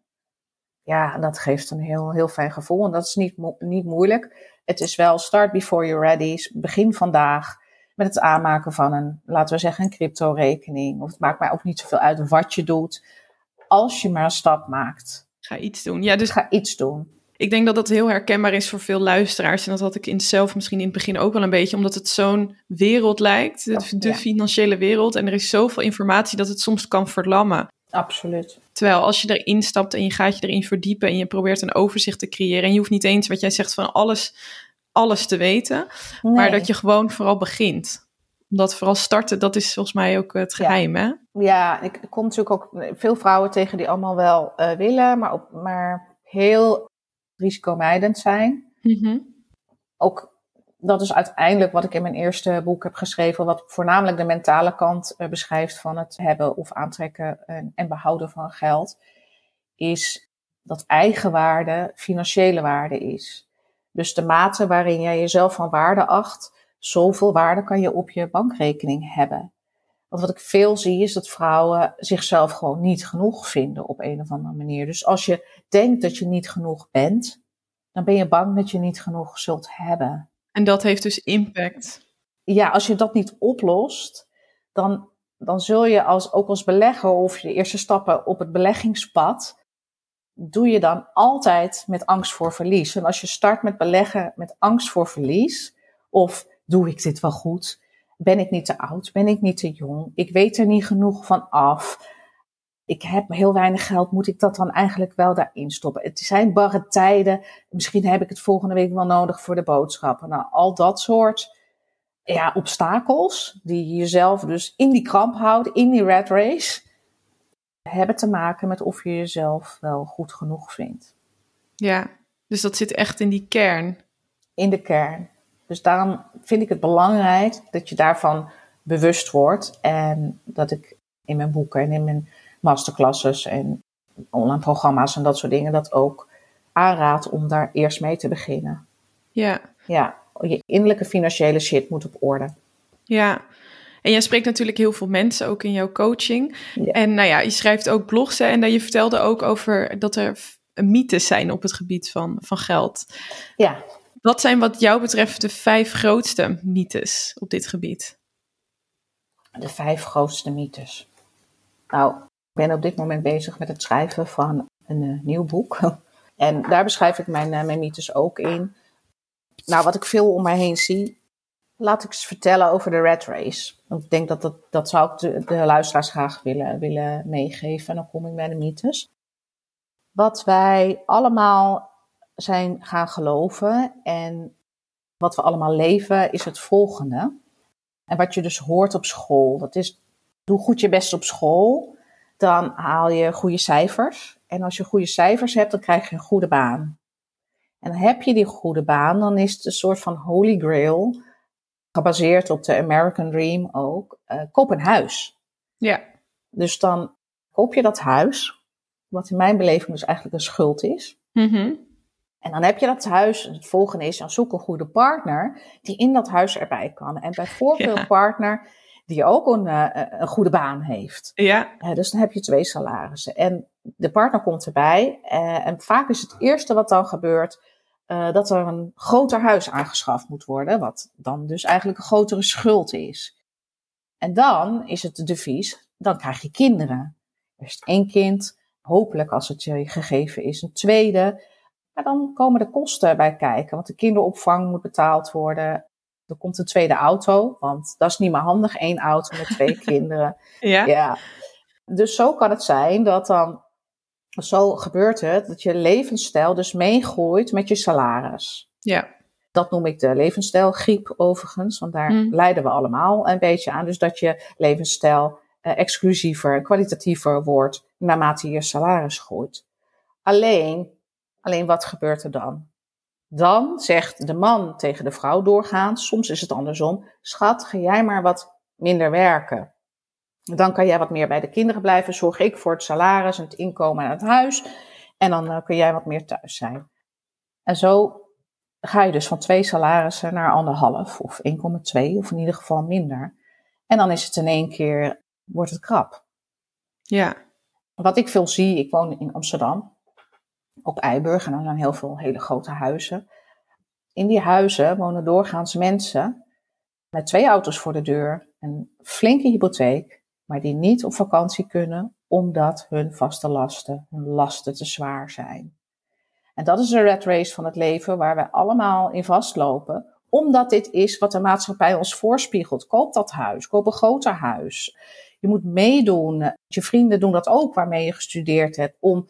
Ja, en dat geeft een heel, heel fijn gevoel. En dat is niet, mo niet moeilijk. Het is wel start before you're ready. Begin vandaag met het aanmaken van een, laten we zeggen, een crypto-rekening. Of het maakt mij ook niet zoveel uit wat je doet. Als je maar een stap maakt. Ga iets doen. Ja, dus ga iets doen ik denk dat dat heel herkenbaar is voor veel luisteraars. En dat had ik in zelf misschien in het begin ook wel een beetje, omdat het zo'n wereld lijkt, de, de ja. financiële wereld. En er is zoveel informatie dat het soms kan verlammen. Absoluut. Terwijl als je erin stapt en je gaat je erin verdiepen en je probeert een overzicht te creëren. En je hoeft niet eens wat jij zegt van alles, alles te weten. Nee. Maar dat je gewoon vooral begint. Omdat vooral starten, dat is volgens mij ook het geheim, ja. hè? Ja, ik kom natuurlijk ook veel vrouwen tegen die allemaal wel uh, willen, maar, op, maar heel risicomijdend zijn. Mm -hmm. Ook dat is uiteindelijk wat ik in mijn eerste boek heb geschreven, wat voornamelijk de mentale kant uh, beschrijft van het hebben of aantrekken en, en behouden van geld, is dat eigenwaarde financiële waarde is. Dus de mate waarin jij jezelf van waarde acht, zoveel waarde kan je op je bankrekening hebben. Want wat ik veel zie is dat vrouwen zichzelf gewoon niet genoeg vinden op een of andere manier. Dus als je denkt dat je niet genoeg bent, dan ben je bang dat je niet genoeg zult hebben. En dat heeft dus impact. Ja, als je dat niet oplost, dan, dan zul je als, ook als belegger of de eerste stappen op het beleggingspad, doe je dan altijd met angst voor verlies. En als je start met beleggen met angst voor verlies, of doe ik dit wel goed? Ben ik niet te oud? Ben ik niet te jong? Ik weet er niet genoeg van af. ik heb heel weinig geld, moet ik dat dan eigenlijk wel daarin stoppen? Het zijn barre tijden, misschien heb ik het volgende week wel nodig voor de boodschappen. Nou, al dat soort ja, obstakels die jezelf dus in die kramp houdt, in die rat race, hebben te maken met of je jezelf wel goed genoeg vindt. Ja, dus dat zit echt in die kern. In de kern. Dus daarom vind ik het belangrijk dat je daarvan bewust wordt. En dat ik in mijn boeken en in mijn masterclasses en online programma's en dat soort dingen dat ook aanraad om daar eerst mee te beginnen. Ja. Ja, je innerlijke financiële shit moet op orde. Ja, en jij spreekt natuurlijk heel veel mensen, ook in jouw coaching. En nou ja, je schrijft ook blogs en je vertelde ook over dat er mythes zijn op het gebied van, van geld. Ja. Wat zijn wat jou betreft de vijf grootste mythes op dit gebied? De vijf grootste mythes. Nou, ik ben op dit moment bezig met het schrijven van een uh, nieuw boek. En daar beschrijf ik mijn, uh, mijn mythes ook in. Nou, wat ik veel om mij heen zie, laat ik eens vertellen over de red race. Want ik denk dat dat, dat zou ik de, de luisteraars graag willen, willen meegeven. En dan kom ik bij de mythes. Wat wij allemaal zijn gaan geloven en wat we allemaal leven, is het volgende. En wat je dus hoort op school, dat is, doe goed je best op school, dan haal je goede cijfers. En als je goede cijfers hebt, dan krijg je een goede baan. En heb je die goede baan, dan is het een soort van holy grail, gebaseerd op de American Dream ook, uh, koop een huis. Ja. Dus dan koop je dat huis, wat in mijn beleving dus eigenlijk een schuld is. Mm En dan heb je dat huis. Het volgende is, dan zoek een goede partner die in dat huis erbij kan. En bijvoorbeeld een partner die ook een, uh, een goede baan heeft. Ja. Uh, dus dan heb je twee salarissen. En de partner komt erbij. Uh, en vaak is het eerste wat dan gebeurt, dat er een groter huis aangeschaft moet worden. Wat dan dus eigenlijk een grotere schuld is. En dan is het devies, dan krijg je kinderen. Eerst één kind, hopelijk als het je gegeven is een tweede. Maar dan komen de kosten bij kijken, want de kinderopvang moet betaald worden. Er komt een tweede auto, want dat is niet meer handig, één auto met twee kinderen. Ja. ja. Dus zo kan het zijn dat dan, zo gebeurt het, dat je levensstijl dus meegooit met je salaris. Ja. Dat noem ik de levensstijlgriep overigens, want daar Mm. lijden we allemaal een beetje aan. Dus dat je levensstijl eh, exclusiever, kwalitatiever wordt naarmate je salaris groeit. Alleen, alleen wat gebeurt er dan? Dan zegt de man tegen de vrouw doorgaans, soms is het andersom, schat, ga jij maar wat minder werken. Dan kan jij wat meer bij de kinderen blijven, zorg ik voor het salaris en het inkomen en het huis. En dan uh, kun jij wat meer thuis zijn. En zo ga je dus van twee salarissen naar anderhalf of 1,2 of in ieder geval minder. En dan is het in één keer, wordt het krap. Ja. Wat ik veel zie, ik woon in Amsterdam, op Eiburg, en dan zijn heel veel hele grote huizen. In die huizen wonen doorgaans mensen met twee auto's voor de deur, een flinke hypotheek, maar die niet op vakantie kunnen omdat hun vaste lasten, hun lasten te zwaar zijn. En dat is de red race van het leven waar we allemaal in vastlopen, omdat dit is wat de maatschappij ons voorspiegelt. Koop dat huis, koop een groter huis. Je moet meedoen. Je vrienden doen dat ook waarmee je gestudeerd hebt om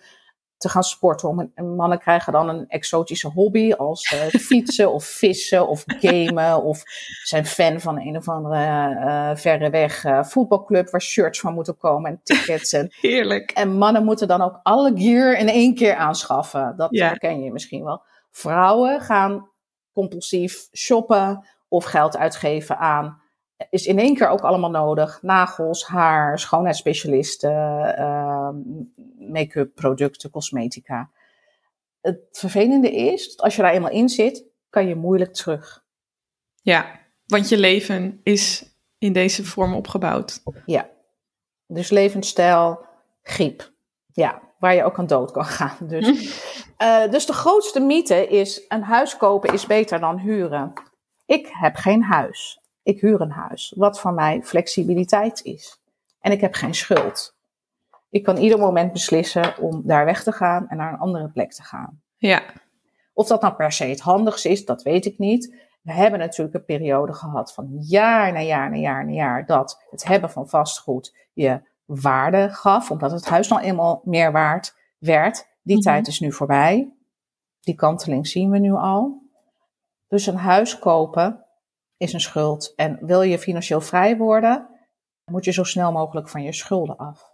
te gaan sporten. Om een, mannen krijgen dan een exotische hobby als uh, fietsen of vissen of gamen. Of zijn fan van een of andere uh, verre weg uh, voetbalclub waar shirts van moeten komen en tickets. En, Heerlijk. En mannen moeten dan ook alle gear in één keer aanschaffen. Dat Ja. herken je misschien wel. Vrouwen gaan compulsief shoppen of geld uitgeven aan is in één keer ook allemaal nodig. Nagels, haar, schoonheidsspecialisten, uh, make-up producten, cosmetica. Het vervelende is, dat als je daar eenmaal in zit, kan je moeilijk terug. Ja, want je leven is in deze vorm opgebouwd. Ja. Dus levensstijl, griep. Ja, waar je ook aan dood kan gaan. Dus, uh, dus de grootste mythe is, een huis kopen is beter dan huren. Ik heb geen huis. Ik huur een huis, wat voor mij flexibiliteit is. En ik heb geen schuld. Ik kan ieder moment beslissen om daar weg te gaan en naar een andere plek te gaan. Ja, Of dat nou per se het handigste is, dat weet ik niet. We hebben natuurlijk een periode gehad van jaar na jaar na jaar na jaar dat het hebben van vastgoed je waarde gaf, omdat het huis nou eenmaal meer waard werd. Die Mhm. tijd is nu voorbij. Die kanteling zien we nu al. Dus een huis kopen is een schuld. En wil je financieel vrij worden, moet je zo snel mogelijk van je schulden af.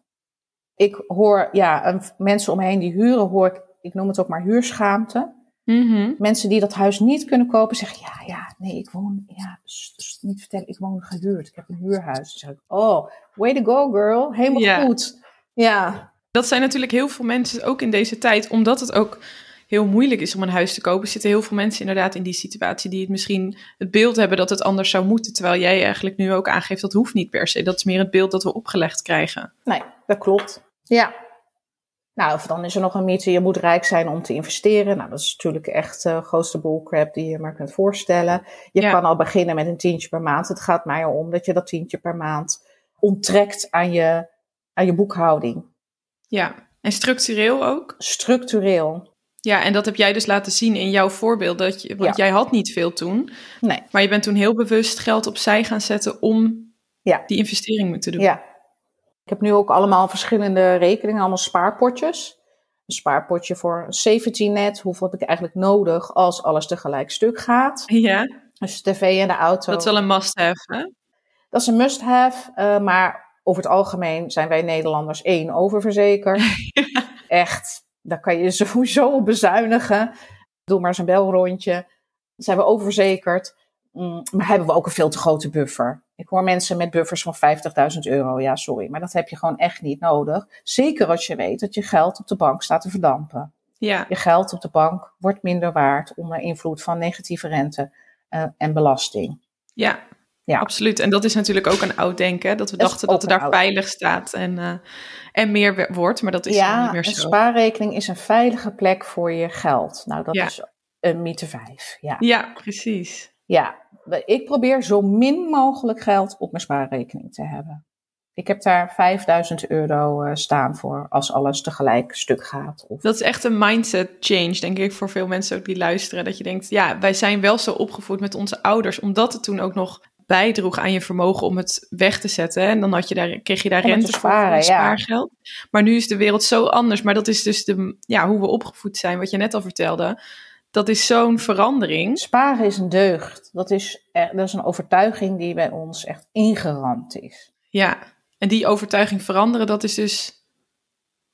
Ik hoor, ja, mensen om me heen die huren, hoor ik, ik noem het ook maar huurschaamte. Mhm. Mensen die dat huis niet kunnen kopen, zeggen, ja, ja, nee, ik woon, ja, s- s- niet vertellen, ik woon gehuurd. Ik heb een huurhuis. Dan zeg ik, oh, way to go girl, helemaal Ja. goed. Ja, Dat zijn natuurlijk heel veel mensen, ook in deze tijd, omdat het ook heel moeilijk is om een huis te kopen, zitten heel veel mensen inderdaad in die situatie die het misschien het beeld hebben dat het anders zou moeten. Terwijl jij eigenlijk nu ook aangeeft dat hoeft niet per se. Dat is meer het beeld dat we opgelegd krijgen. nee, dat klopt. Ja. Nou, of dan is er nog een mythe, je moet rijk zijn om te investeren. Nou, dat is natuurlijk echt de grootste bullcrap die je maar kunt voorstellen. Je Ja. kan al beginnen met een tientje per maand. Het gaat mij erom dat je dat tientje per maand onttrekt aan je, aan je boekhouding. Ja, en structureel ook. Structureel. Ja, en dat heb jij dus laten zien in jouw voorbeeld. Dat je, want Ja. jij had niet veel toen. Nee. Maar je bent toen heel bewust geld opzij gaan zetten om Ja. die investering te doen. Ja. Ik heb nu ook allemaal verschillende rekeningen, allemaal spaarpotjes. Een spaarpotje voor een safety net. Hoeveel heb ik eigenlijk nodig als alles tegelijk stuk gaat? Ja, Dus de tv en de auto. dat is wel een must-have, hè? Dat is een must-have. eh, maar over het algemeen zijn wij Nederlanders één oververzekerd. Echt. Daar kan je sowieso op bezuinigen. Doe maar eens een belrondje. Zijn we oververzekerd. Mm, maar hebben we ook een veel te grote buffer. Ik hoor mensen met buffers van 50.000 euro. Ja, sorry. Maar dat heb je gewoon echt niet nodig. Zeker als je weet dat je geld op de bank staat te verdampen. Ja, Je geld op de bank wordt minder waard onder invloed van negatieve rente eh, en belasting. ja, Ja. absoluut. En dat is natuurlijk ook een oud denken. Dat we Dat dachten dat het een daar oud- veilig staat en, eh, en meer wordt. Maar dat is niet ja, meer een zo. spaarrekening is een veilige plek voor je geld. Nou, dat Ja. is een mythe 5. Ja. Ja, precies. ja, ik probeer zo min mogelijk geld op mijn spaarrekening te hebben. Ik heb daar 5000 euro eh, staan voor als alles tegelijk stuk gaat. Of, Dat is echt een mindset change, denk ik, voor veel mensen ook die luisteren. Dat je denkt, ja, wij zijn wel zo opgevoed met onze ouders, omdat het toen ook nog bijdroeg aan je vermogen om het weg te zetten. En dan had je daar, kreeg je daar rente voor, sparen, voor je ja. spaargeld. Maar nu is de wereld zo anders. Maar dat is dus de, ja, hoe we opgevoed zijn, wat je net al vertelde. Dat is zo'n verandering. Sparen is een deugd. Dat is, eh, dat is een overtuiging die bij ons echt ingeramd is. Ja, en die overtuiging veranderen, dat is dus...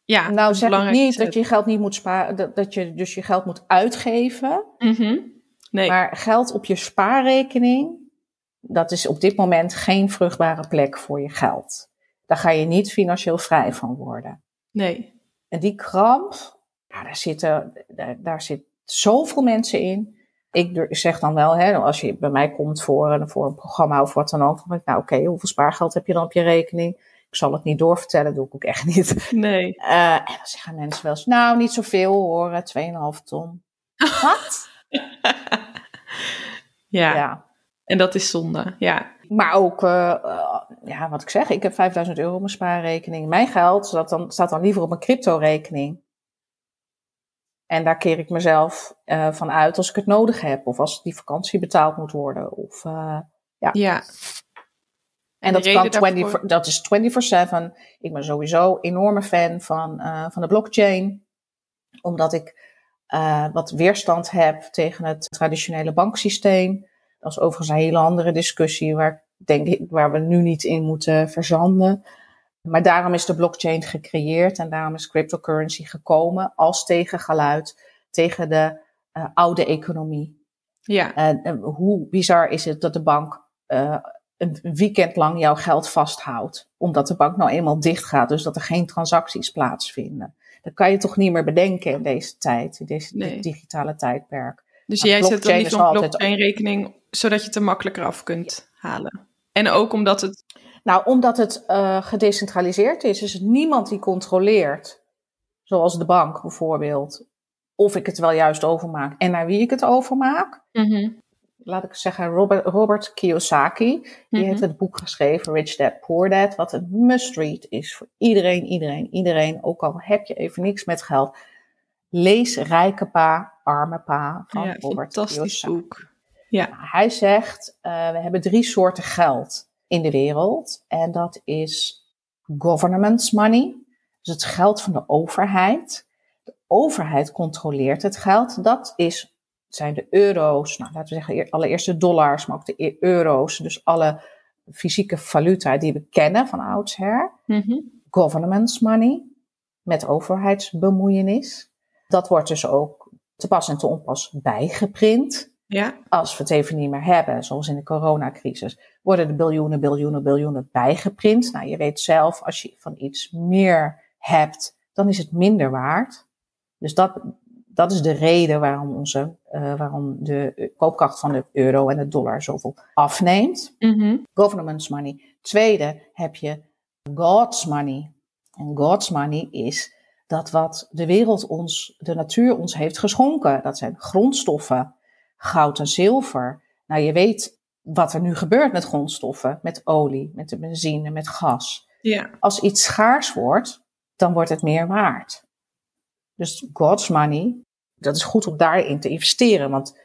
Ja, nou zeg ik niet dat je geld niet moet sparen, dat, dat je dus je geld moet uitgeven. Mhm. Nee, Maar geld op je spaarrekening, dat is op dit moment geen vruchtbare plek voor je geld. Daar ga je niet financieel vrij van worden. nee. En die kramp, ja, daar, zitten, daar, daar zit zoveel mensen in. Ik zeg dan wel, hè, als je bij mij komt voor, een- voor een programma of wat dan ook, dan denk ik, nou oké, hoeveel spaargeld heb je dan op je rekening? Ik zal het niet doorvertellen, doe ik ook echt niet. Nee. Eh, en dan zeggen mensen wel eens, nou niet zoveel hoor, eh, 2,5 ton. Wat? Ja. ja. En dat is zonde. Ja, Maar ook, eh, eh, ja, wat ik zeg, ik heb 5000 euro op mijn spaarrekening. Mijn geld staat dan, staat dan liever op mijn crypto-rekening. En daar keer ik mezelf eh, van uit als ik het nodig heb. Of als die vakantie betaald moet worden. Of, eh, ja. en dat, kan 20, daarvoor- dat is 24-7. Ik ben sowieso enorme fan van, van de blockchain. Omdat ik wat weerstand heb tegen het traditionele banksysteem. Dat is overigens een hele andere discussie waar, denk ik, waar we nu niet in moeten verzanden. Maar daarom is de blockchain gecreëerd en daarom is cryptocurrency gekomen als tegengeluid tegen de eh, oude economie. Ja, En, hoe bizar is het dat de bank eh, een weekend lang jouw geld vasthoudt, omdat de bank nou eenmaal dicht gaat, dus dat er geen transacties plaatsvinden. Dat kan je toch niet meer bedenken in deze tijd, in deze Nee. digitale tijdperk. Dus Maar jij zet dan een altijd- blockchain-rekening, zodat je het er makkelijker af kunt halen. En ook omdat het... Nou, omdat het eh, gedecentraliseerd is, is het niemand die controleert, zoals de bank bijvoorbeeld, of ik het wel juist overmaak en naar wie ik het overmaak. Mhm, laat ik zeggen, Robert, Robert Kiyosaki. Die Mhm. heeft het boek geschreven, Rich Dad, Poor Dad. Wat een must-read is voor iedereen, iedereen, iedereen. Ook al heb je even niks met geld. Lees Rijke Pa, Arme Pa van Ja, Robert fantastisch Kiyosaki. boek. Ja, Nou, Hij zegt, eh, we hebben drie soorten geld in de wereld. En dat is government money, dus het geld van de overheid. De overheid controleert het geld. Dat is, zijn de euro's, nou, laten we zeggen allereerst de dollars, maar ook de e-, euro's. Dus alle fysieke valuta die we kennen van oudsher. Mm Government money, met overheidsbemoeienis. Dat wordt dus ook te pas en te onpas bijgeprint. Ja. Als we het even niet meer hebben, zoals in de coronacrisis, worden de biljoenen, biljoenen, biljoenen bijgeprint. Nou, je weet zelf, als je van iets meer hebt, dan is het minder waard. Dus dat, dat is de reden waarom, onze, uh, waarom de koopkracht van de euro en de dollar zoveel afneemt. Mm Government's money. Tweede heb je God's money. En God's money is dat wat de wereld ons, de natuur ons heeft geschonken. Dat zijn grondstoffen, goud en zilver. Nou, je weet wat er nu gebeurt met grondstoffen, met olie, met de benzine, met gas. Ja. Als iets schaars wordt, dan wordt het meer waard. Dus God's money, dat is goed om daarin te investeren, want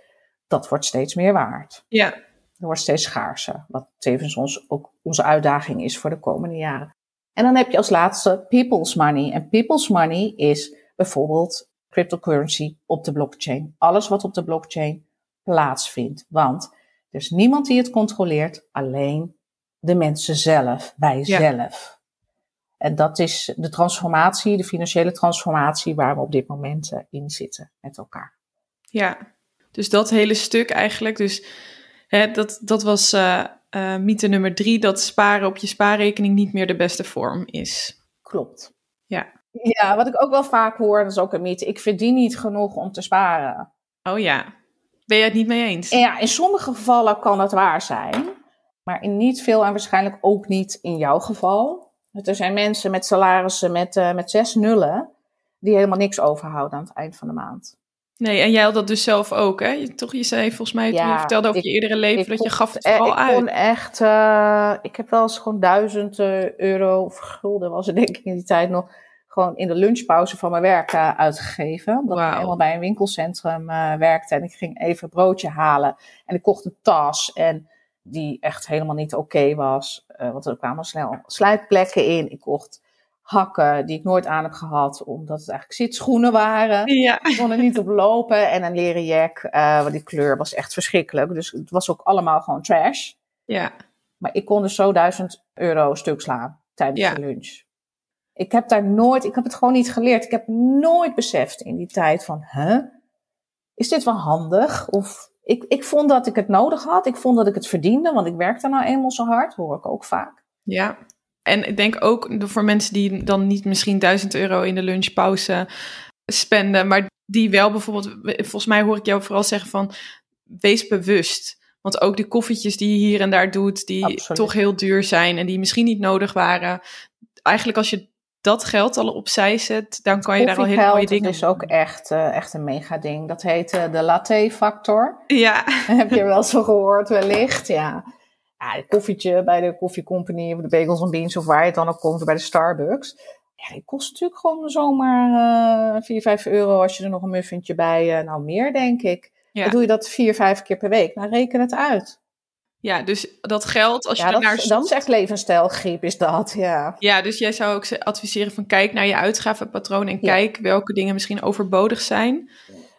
dat wordt steeds meer waard. Ja. Dat wordt steeds schaarser, wat tevens ons, ook onze uitdaging is voor de komende jaren. En dan heb je als laatste people's money. En people's money is bijvoorbeeld cryptocurrency op de blockchain. Alles wat op de blockchain plaatsvindt. Want er is niemand die het controleert, alleen de mensen zelf, wij zelf. En dat is de transformatie, de financiële transformatie waar we op dit moment uh, in zitten met elkaar. Ja, dus dat hele stuk eigenlijk. Dus hè, dat, dat was uh, uh, mythe nummer drie, dat sparen op je spaarrekening niet meer de beste vorm is. Klopt. Ja. Ja, wat ik ook wel vaak hoor, dat is ook een mythe. Ik verdien niet genoeg om te sparen. Oh ja. Ben je het niet mee eens? Ja, in sommige gevallen kan het waar zijn. Maar in niet veel en waarschijnlijk ook niet in jouw geval. Er zijn mensen met salarissen met, uh, met zes nullen die helemaal niks overhouden aan het eind van de maand. Nee, en jij had dat dus zelf ook, hè? Je, toch, je zei volgens mij, toen je vertelde over je eerdere leven, dat je gaf het vooral uit. Ik kon echt, uh, ik heb wel eens gewoon duizend uh, euro of gulden, was het denk ik in die tijd nog, gewoon in de lunchpauze van mijn werk uh, uitgegeven. Omdat wow. ik helemaal bij een winkelcentrum werkte en ik ging even een broodje halen. En ik kocht een tas en die echt helemaal niet oké okay was. Want er kwamen snel sluitplekken in. Ik kocht hakken die ik nooit aan heb gehad, omdat het eigenlijk zitschoenen waren. Ja. Ik kon er niet op lopen. En een leren jack, uh, want die kleur was echt verschrikkelijk. Dus het was ook allemaal gewoon trash. Ja. Maar ik kon dus zo duizend euro stuk slaan tijdens ja. de lunch. Ik heb daar nooit, ik heb het gewoon niet geleerd. Ik heb nooit beseft in die tijd van, huh? Is dit wel handig? Of ik, ik vond dat ik het nodig had. Ik vond dat ik het verdiende, want ik werkte nou eenmaal zo hard. Hoor ik ook vaak. Ja, en ik denk ook voor mensen die dan niet misschien 1000 euro in de lunchpauze spenden, maar die wel bijvoorbeeld, volgens mij hoor ik jou vooral zeggen van, wees bewust. Want ook de koffietjes die je hier en daar doet, die Absoluut. toch heel duur zijn en die misschien niet nodig waren. Eigenlijk als je dat geld al opzij zet, dan kan je daar al hele mooie dingen Dat is ook echt, uh, echt een mega ding. Dat heet uh, de latte-factor. Ja. Heb je wel zo gehoord wellicht, ja. Ja. Een koffietje bij de koffiecompany of de Bagels and Beans of waar je het dan ook komt, bij de Starbucks. Ja, die kost natuurlijk gewoon zomaar uh, 4, 5 euro als je er nog een muffintje bij, uh, nou meer denk ik. Ja. Dan doe je dat vier, vijf keer per week. Nou, reken het uit. Ja, dus dat geld, als je naar dat, dat is echt levensstijlgriep, is dat, ja. Ja, dus jij zou ook adviseren van kijk naar je uitgavenpatroon en ja. kijk welke dingen misschien overbodig zijn.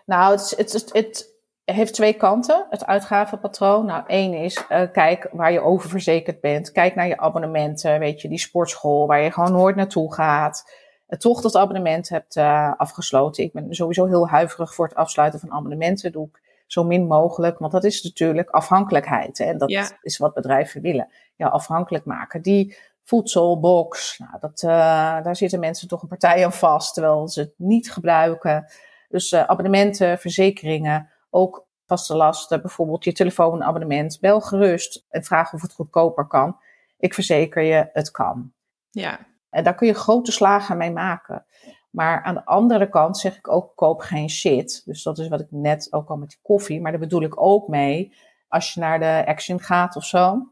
Nou, het, het, het, het, heeft twee kanten, het uitgavenpatroon. Nou, één is, uh, kijk waar je oververzekerd bent. Kijk naar je abonnementen, weet je, die sportschool waar je gewoon nooit naartoe gaat. Uh, toch dat abonnement hebt uh, afgesloten. Ik ben sowieso heel huiverig voor het afsluiten van abonnementen. Doe ik zo min mogelijk, want dat is natuurlijk afhankelijkheid. Hè? En dat ja. is wat bedrijven willen. Ja, afhankelijk maken. Die voedselbox, nou, dat, daar zitten mensen toch een partij aan vast, terwijl ze het niet gebruiken. Dus abonnementen, verzekeringen, ook vaste lasten, bijvoorbeeld je telefoonabonnement. Bel gerust en vraag of het goedkoper kan. Ik verzeker je, het kan. Ja. En daar kun je grote slagen mee maken. Maar aan de andere kant zeg ik ook, koop geen shit. Dus dat is wat ik net ook al met die koffie. Maar daar bedoel ik ook mee, als je naar de Action gaat of zo.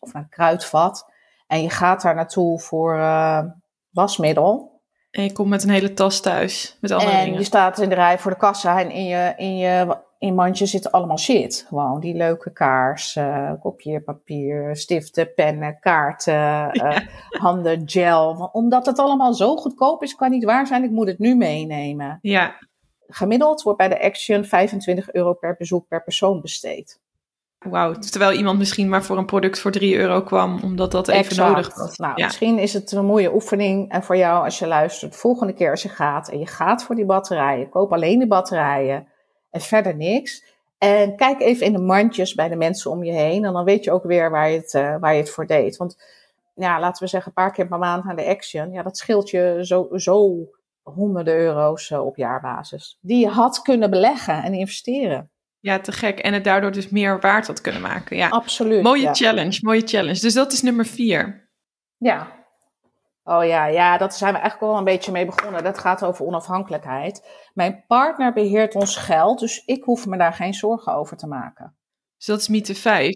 Of naar een kruidvat. En je gaat daar naartoe voor uh, wasmiddel. En je komt met een hele tas thuis. Met andere en dingen. je staat in de rij voor de kassa. En in je, in je, in mandjes zit allemaal shit. Gewoon die leuke kaars, uh, kopieerpapier, stiften, pennen, kaarten, uh, handen, gel. Omdat het allemaal zo goedkoop is, kan niet waar zijn. Ik moet het nu meenemen. Ja. Gemiddeld wordt bij de Action 25 euro per bezoek per persoon besteed. Wauw, terwijl iemand misschien maar voor een product voor 3 euro kwam, omdat dat even nodig was. Nou, misschien is het een mooie oefening en voor jou als je luistert. De volgende keer als je gaat en je gaat voor die batterijen, koop alleen de batterijen en verder niks. En kijk even in de mandjes bij de mensen om je heen en dan weet je ook weer waar je het, uh, waar je het voor deed. Want ja, laten we zeggen, een paar keer per maand naar de Action, ja, dat scheelt je zo, zo honderden euro's uh, op jaarbasis. Die je had kunnen beleggen en investeren. Ja, te gek. En het daardoor dus meer waard had kunnen maken. Ja, absoluut. Mooie challenge, mooie challenge. Dus dat is nummer vier. Ja. Oh ja, ja, dat zijn we eigenlijk wel een beetje mee begonnen. Dat gaat over onafhankelijkheid. Mijn partner beheert ons geld, dus ik hoef me daar geen zorgen over te maken. Dus dat is mythe 5.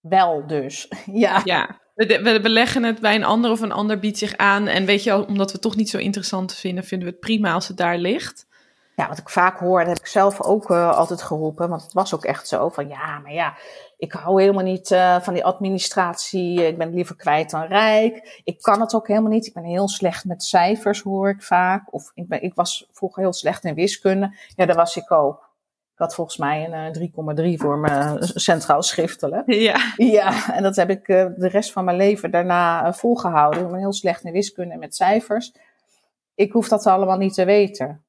Wel dus, ja. Ja, we, we beleggen het bij een ander of een ander biedt zich aan. En weet je, omdat we het toch niet zo interessant vinden, vinden we het prima als het daar ligt. Ja, wat ik vaak hoor, dat heb ik zelf ook uh, altijd geroepen, want het was ook echt zo van ja, maar ja, ik hou helemaal niet uh, van die administratie, ik ben liever kwijt dan rijk. Ik kan het ook helemaal niet, ik ben heel slecht met cijfers, hoor ik vaak. Of ik, ben, ik was vroeger heel slecht in wiskunde, ja, daar was ik ook. Ik had volgens mij een uh, 3,3 voor mijn centraal schriftelijk. Ja. Ja, en dat heb ik de rest van mijn leven daarna volgehouden. Ik ben heel slecht in wiskunde en met cijfers. Ik hoef dat allemaal niet te weten.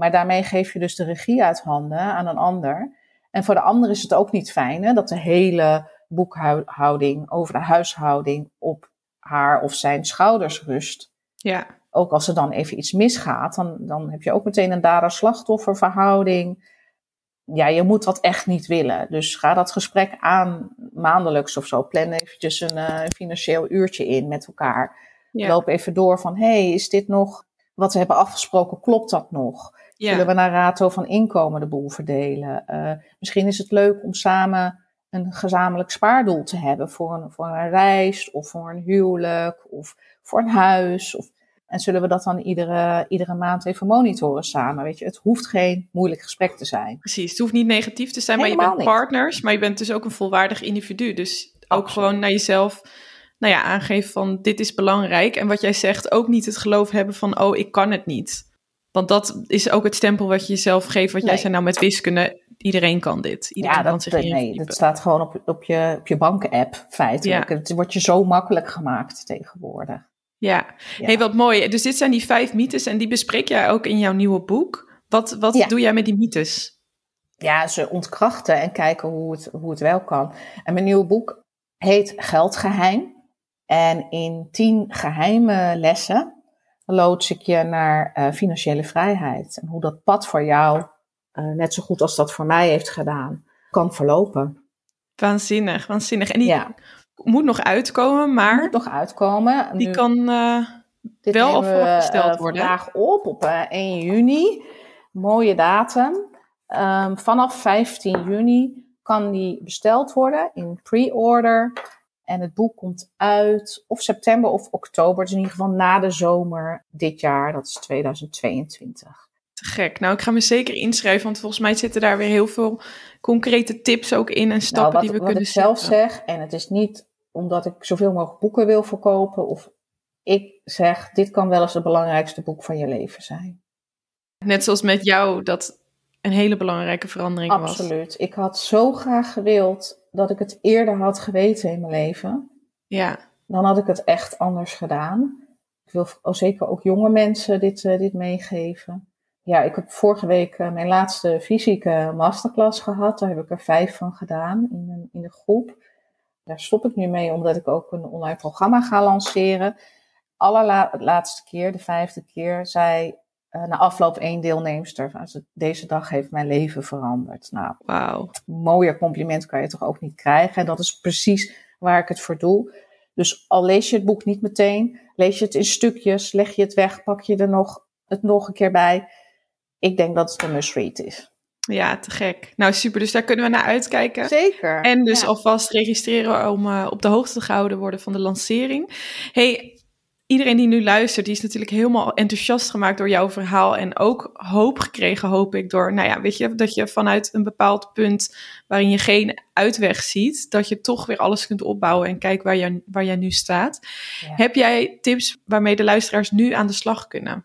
Maar daarmee geef je dus de regie uit handen aan een ander. En voor de ander is het ook niet fijn hè, dat de hele boekhouding over de huishouding op haar of zijn schouders rust. Ja. Ook als er dan even iets misgaat, dan, dan heb je ook meteen een dader-slachtofferverhouding. Ja, je moet dat echt niet willen. Dus ga dat gesprek aan maandelijks of zo. Plan eventjes een uh, financieel uurtje in met elkaar. Ja. Loop even door van, hey, is dit nog wat we hebben afgesproken? Klopt dat nog? Ja. Zullen we naar rato van inkomen de boel verdelen? Uh, misschien is het leuk om samen een gezamenlijk spaardoel te hebben voor een, voor een reis of voor een huwelijk of voor een huis. Of, en zullen we dat dan iedere, iedere maand even monitoren samen? Weet je, het hoeft geen moeilijk gesprek te zijn. Precies, het hoeft niet negatief te zijn, Helemaal maar je bent niet. partners, maar je bent dus ook een volwaardig individu. Dus ook Absoluut. gewoon naar jezelf nou ja, aangeven van dit is belangrijk. En wat jij zegt, ook niet het geloof hebben van oh, ik kan het niet. Want dat is ook het stempel wat je jezelf geeft. Wat nee. jij zei nou met wiskunde. Iedereen kan dit. Iedereen ja, dat, kan zich nee, dat staat gewoon op, op je, op je banken-app feitelijk. Ja. Het wordt je zo makkelijk gemaakt tegenwoordig. Ja. ja. hey, wat mooi. Dus dit zijn die vijf mythes en die bespreek jij ook in jouw nieuwe boek. Wat, wat ja. doe jij met die mythes? Ja, ze ontkrachten en kijken hoe het, hoe het wel kan. En mijn nieuwe boek heet Geldgeheim. En in tien geheime lessen loods ik je naar uh, financiële vrijheid. En hoe dat pad voor jou, uh, net zo goed als dat voor mij heeft gedaan, kan verlopen. Waanzinnig, waanzinnig. En die ja. moet nog uitkomen, maar... Moet nog uitkomen. Die nu, kan uh, wel al voorgesteld worden. vandaag op, op 1 juni. Mooie datum. Um, vanaf 15 juni kan die besteld worden in pre-order. En het boek komt uit of september of oktober. Dus in ieder geval na de zomer dit jaar. Dat is 2022. Te gek. Nou, ik ga me zeker inschrijven. Want volgens mij zitten daar weer heel veel concrete tips ook in. En stappen nou, wat, die we wat kunnen ik zelf zeg. En het is niet omdat ik zoveel mogelijk boeken wil verkopen. Of ik zeg, dit kan wel eens het belangrijkste boek van je leven zijn. Net zoals met jou, dat een hele belangrijke verandering Absoluut. was. Absoluut. Ik had zo graag gewild dat ik het eerder had geweten in mijn leven. Ja. Dan had ik het echt anders gedaan. Ik wil oh, zeker ook jonge mensen dit, uh, dit meegeven. Ja, ik heb vorige week uh, mijn laatste fysieke masterclass gehad. Daar heb ik er vijf van gedaan in een, in een groep. Daar stop ik nu mee omdat ik ook een online programma ga lanceren. Allerlaatste keer, de vijfde keer, zei uh, na afloop één deelnemster. Deze dag heeft mijn leven veranderd. Nou, wow. mooier compliment kan je toch ook niet krijgen. En dat is precies waar ik het voor doe. Dus al lees je het boek niet meteen, lees je het in stukjes, leg je het weg, pak je er nog, het nog een keer bij. Ik denk dat het een must-read is. Ja, te gek. Nou, super. Dus daar kunnen we naar uitkijken. Zeker. En dus ja. alvast registreren om uh, op de hoogte gehouden worden van de lancering. Hey, iedereen die nu luistert, die is natuurlijk helemaal enthousiast gemaakt door jouw verhaal. En ook hoop gekregen, hoop ik, door, nou ja, weet je, dat je vanuit een bepaald punt waarin je geen uitweg ziet, dat je toch weer alles kunt opbouwen en kijk waar, je, waar jij nu staat. Heb jij tips waarmee de luisteraars nu aan de slag kunnen?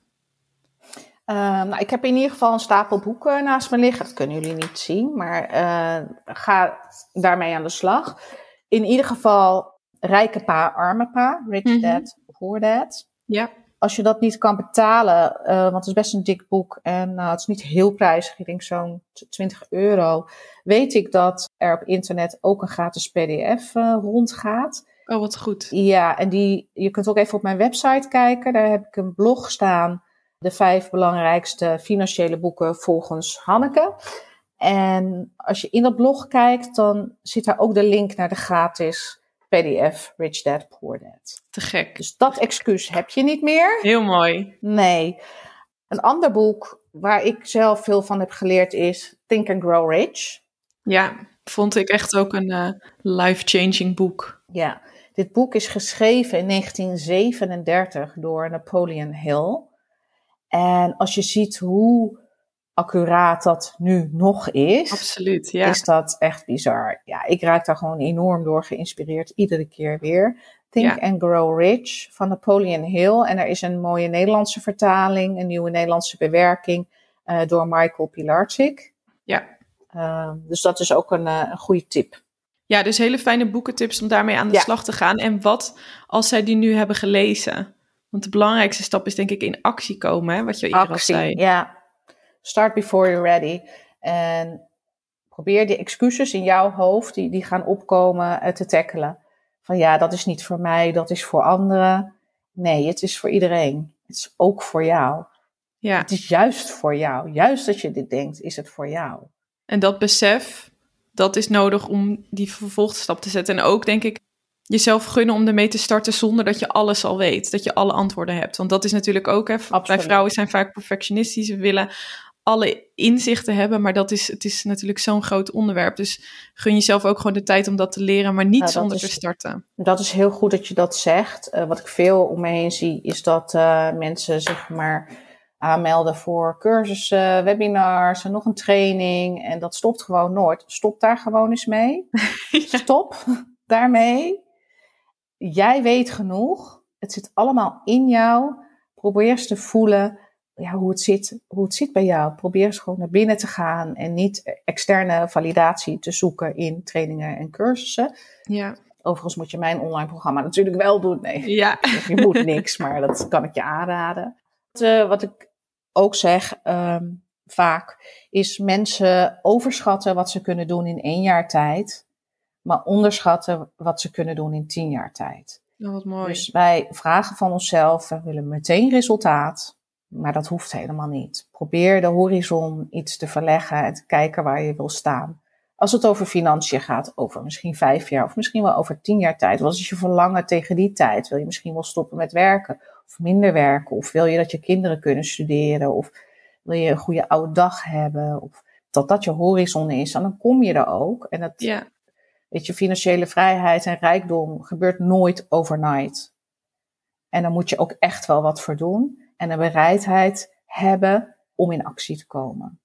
Ehm, nou, ik heb in ieder geval een stapel boeken naast me liggen. Dat kunnen jullie niet zien, maar uh, ga daarmee aan de slag. In ieder geval Rijke Pa, Arme Pa, Rich mm -hmm. Dad, Poor Dad. Ja. Als je dat niet kan betalen, uh, want het is best een dik boek en uh, het is niet heel prijzig, ik denk zo'n 20 euro, weet ik dat er op internet ook een gratis PDF rondgaat. Oh, wat goed. Ja, en die, je kunt ook even op mijn website kijken. Daar heb ik een blog staan de vijf belangrijkste financiële boeken volgens Hanneke. En als je in dat blog kijkt, dan zit daar ook de link naar de gratis PDF Rich Dad Poor Dad. Te gek. Dus dat excuus heb je niet meer. Heel mooi. Nee. Een ander boek waar ik zelf veel van heb geleerd is Think and Grow Rich. Ja, vond ik echt ook een uh, life-changing boek. Ja, dit boek is geschreven in 1937 door Napoleon Hill. En als je ziet hoe accuraat dat nu nog is, Absoluut, ja. is dat echt bizar. Ja, ik raak daar gewoon enorm door geïnspireerd, iedere keer weer. Think and Grow Rich van Napoleon Hill. En er is een mooie Nederlandse vertaling, een nieuwe Nederlandse bewerking uh, door Michael Pilarczyk. Ja. Uh, dus dat is ook een, uh, een goede tip. Ja, dus hele fijne boekentips om daarmee aan de ja. slag te gaan. En wat als zij die nu hebben gelezen? Want de belangrijkste stap is denk ik in actie komen, hè, wat je eerder al zei. Ja, start before you're ready. En probeer die excuses in jouw hoofd, die, die gaan opkomen, uh, te tackelen. Van ja, dat is niet voor mij, dat is voor anderen. Nee, het is voor iedereen. Het is ook voor jou. Ja. Het is juist voor jou. Juist dat je dit denkt, is het voor jou. En dat besef, dat is nodig om die vervolgstap te zetten. En ook denk ik jezelf gunnen om ermee te starten zonder dat je alles al weet. Dat je alle antwoorden hebt. Want dat is natuurlijk ook, hè, bij vrouwen zijn vaak perfectionistisch. We willen alle inzichten hebben, maar dat is, het is natuurlijk zo'n groot onderwerp. Dus gun jezelf ook gewoon de tijd om dat te leren, maar niet nou, zonder is, te starten. Dat is heel goed dat je dat zegt. Uh, wat ik veel om me heen zie, is dat uh, mensen zeg maar aanmelden voor cursussen, webinars en nog een training. En dat stopt gewoon nooit. Stop daar gewoon eens mee. ja. Stop daarmee. Jij weet genoeg. Het zit allemaal in jou. Probeer eens te voelen ja, hoe, het zit, hoe het zit bij jou. Probeer eens gewoon naar binnen te gaan en niet externe validatie te zoeken in trainingen en cursussen. Ja. Overigens moet je mijn online programma natuurlijk wel doen. Nee, ja. je moet niks, maar dat kan ik je aanraden. Wat, uh, wat ik ook zeg um, vaak, is mensen overschatten wat ze kunnen doen in één jaar tijd, maar onderschatten wat ze kunnen doen in tien jaar tijd. Oh, wat mooi. Dus wij vragen van onszelf, we willen meteen resultaat. Maar dat hoeft helemaal niet. Probeer de horizon iets te verleggen en te kijken waar je wil staan. Als het over financiën gaat, over misschien vijf jaar of misschien wel over tien jaar tijd. Wat is je verlangen tegen die tijd? Wil je misschien wel stoppen met werken of minder werken? Of wil je dat je kinderen kunnen studeren? Of wil je een goede oude dag hebben? Of dat dat je horizon is? En dan kom je er ook. En dat, ja. weet je, financiële vrijheid en rijkdom gebeurt nooit overnight. En dan moet je ook echt wel wat voor doen en een bereidheid hebben om in actie te komen.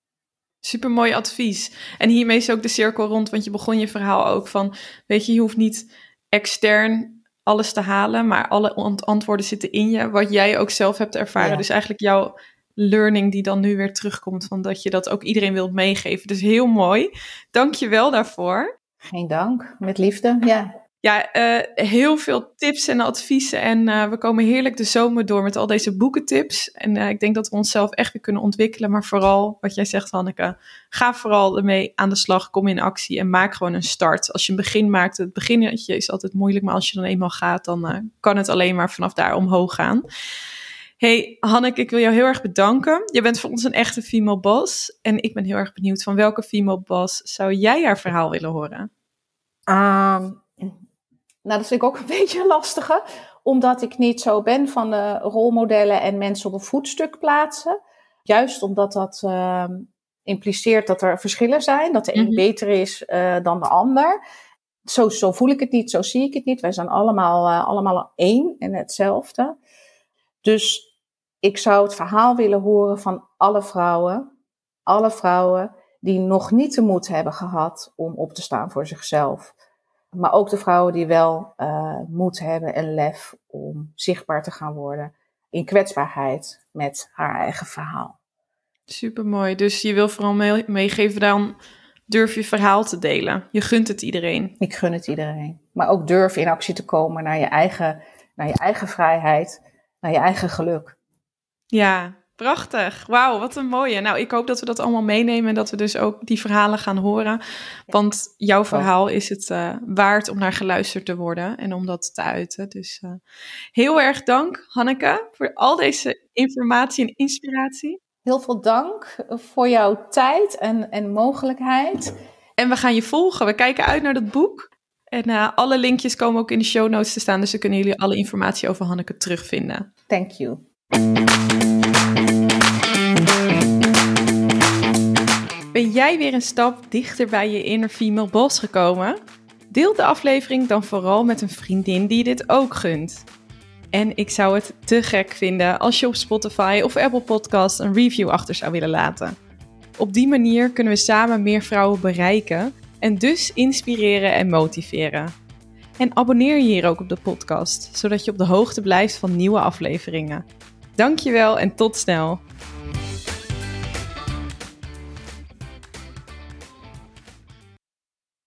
Super mooi advies. En hiermee is ook de cirkel rond, want je begon je verhaal ook van, weet je, je hoeft niet extern alles te halen, maar alle antwoorden zitten in je, wat jij ook zelf hebt ervaren. Ja. Dus eigenlijk jouw learning die dan nu weer terugkomt, van dat je dat ook iedereen wilt meegeven. Dus heel mooi. Dank je wel daarvoor. Geen dank, met liefde, ja. Ja, uh, heel veel tips en adviezen. En uh, we komen heerlijk de zomer door met al deze boekentips. En uh, ik denk dat we onszelf echt weer kunnen ontwikkelen. Maar vooral, wat jij zegt, Hanneke, ga vooral ermee aan de slag. Kom in actie en maak gewoon een start. Als je een begin maakt, het beginnetje is altijd moeilijk. Maar als je dan eenmaal gaat, dan kan het alleen maar vanaf daar omhoog gaan. Hey Hanneke, ik wil jou heel erg bedanken. Je bent voor ons een echte female boss. En ik ben heel erg benieuwd van welke female boss zou jij haar verhaal willen horen? Um nou, dat vind ik ook een beetje lastige, omdat ik niet zo ben van de rolmodellen en mensen op een voetstuk plaatsen. Juist omdat dat uh, impliceert dat er verschillen zijn, dat de een mm -hmm. beter is uh, dan de ander. Zo, zo voel ik het niet, zo zie ik het niet. Wij zijn allemaal, uh, allemaal één en hetzelfde. Dus ik zou het verhaal willen horen van alle vrouwen, alle vrouwen die nog niet de moed hebben gehad om op te staan voor zichzelf. Maar ook de vrouwen die wel uh, moed hebben en lef om zichtbaar te gaan worden in kwetsbaarheid met haar eigen verhaal. Supermooi. Dus je wil vooral meegeven dan durf je verhaal te delen. Je gunt het iedereen. Ik gun het iedereen. Maar ook durf in actie te komen naar je eigen, naar je eigen vrijheid, naar je eigen geluk. Ja, prachtig. Wauw, wat een mooie. Nou, ik hoop dat we dat allemaal meenemen en dat we dus ook die verhalen gaan horen. Want jouw verhaal is het uh, waard om naar geluisterd te worden en om dat te uiten. Dus uh, heel erg dank, Hanneke, voor al deze informatie en inspiratie. Heel veel dank voor jouw tijd en, en mogelijkheid. En we gaan je volgen. We kijken uit naar dat boek. En uh, alle linkjes komen ook in de show notes te staan, dus dan kunnen jullie alle informatie over Hanneke terugvinden. Thank you. Ben jij weer een stap dichter bij je inner female boss gekomen? Deel de aflevering dan vooral met een vriendin die dit ook gunt. En ik zou het te gek vinden als je op Spotify of Apple Podcast een review achter zou willen laten. Op die manier kunnen we samen meer vrouwen bereiken en dus inspireren en motiveren. En abonneer je hier ook op de podcast, zodat je op de hoogte blijft van nieuwe afleveringen. Dankjewel en tot snel!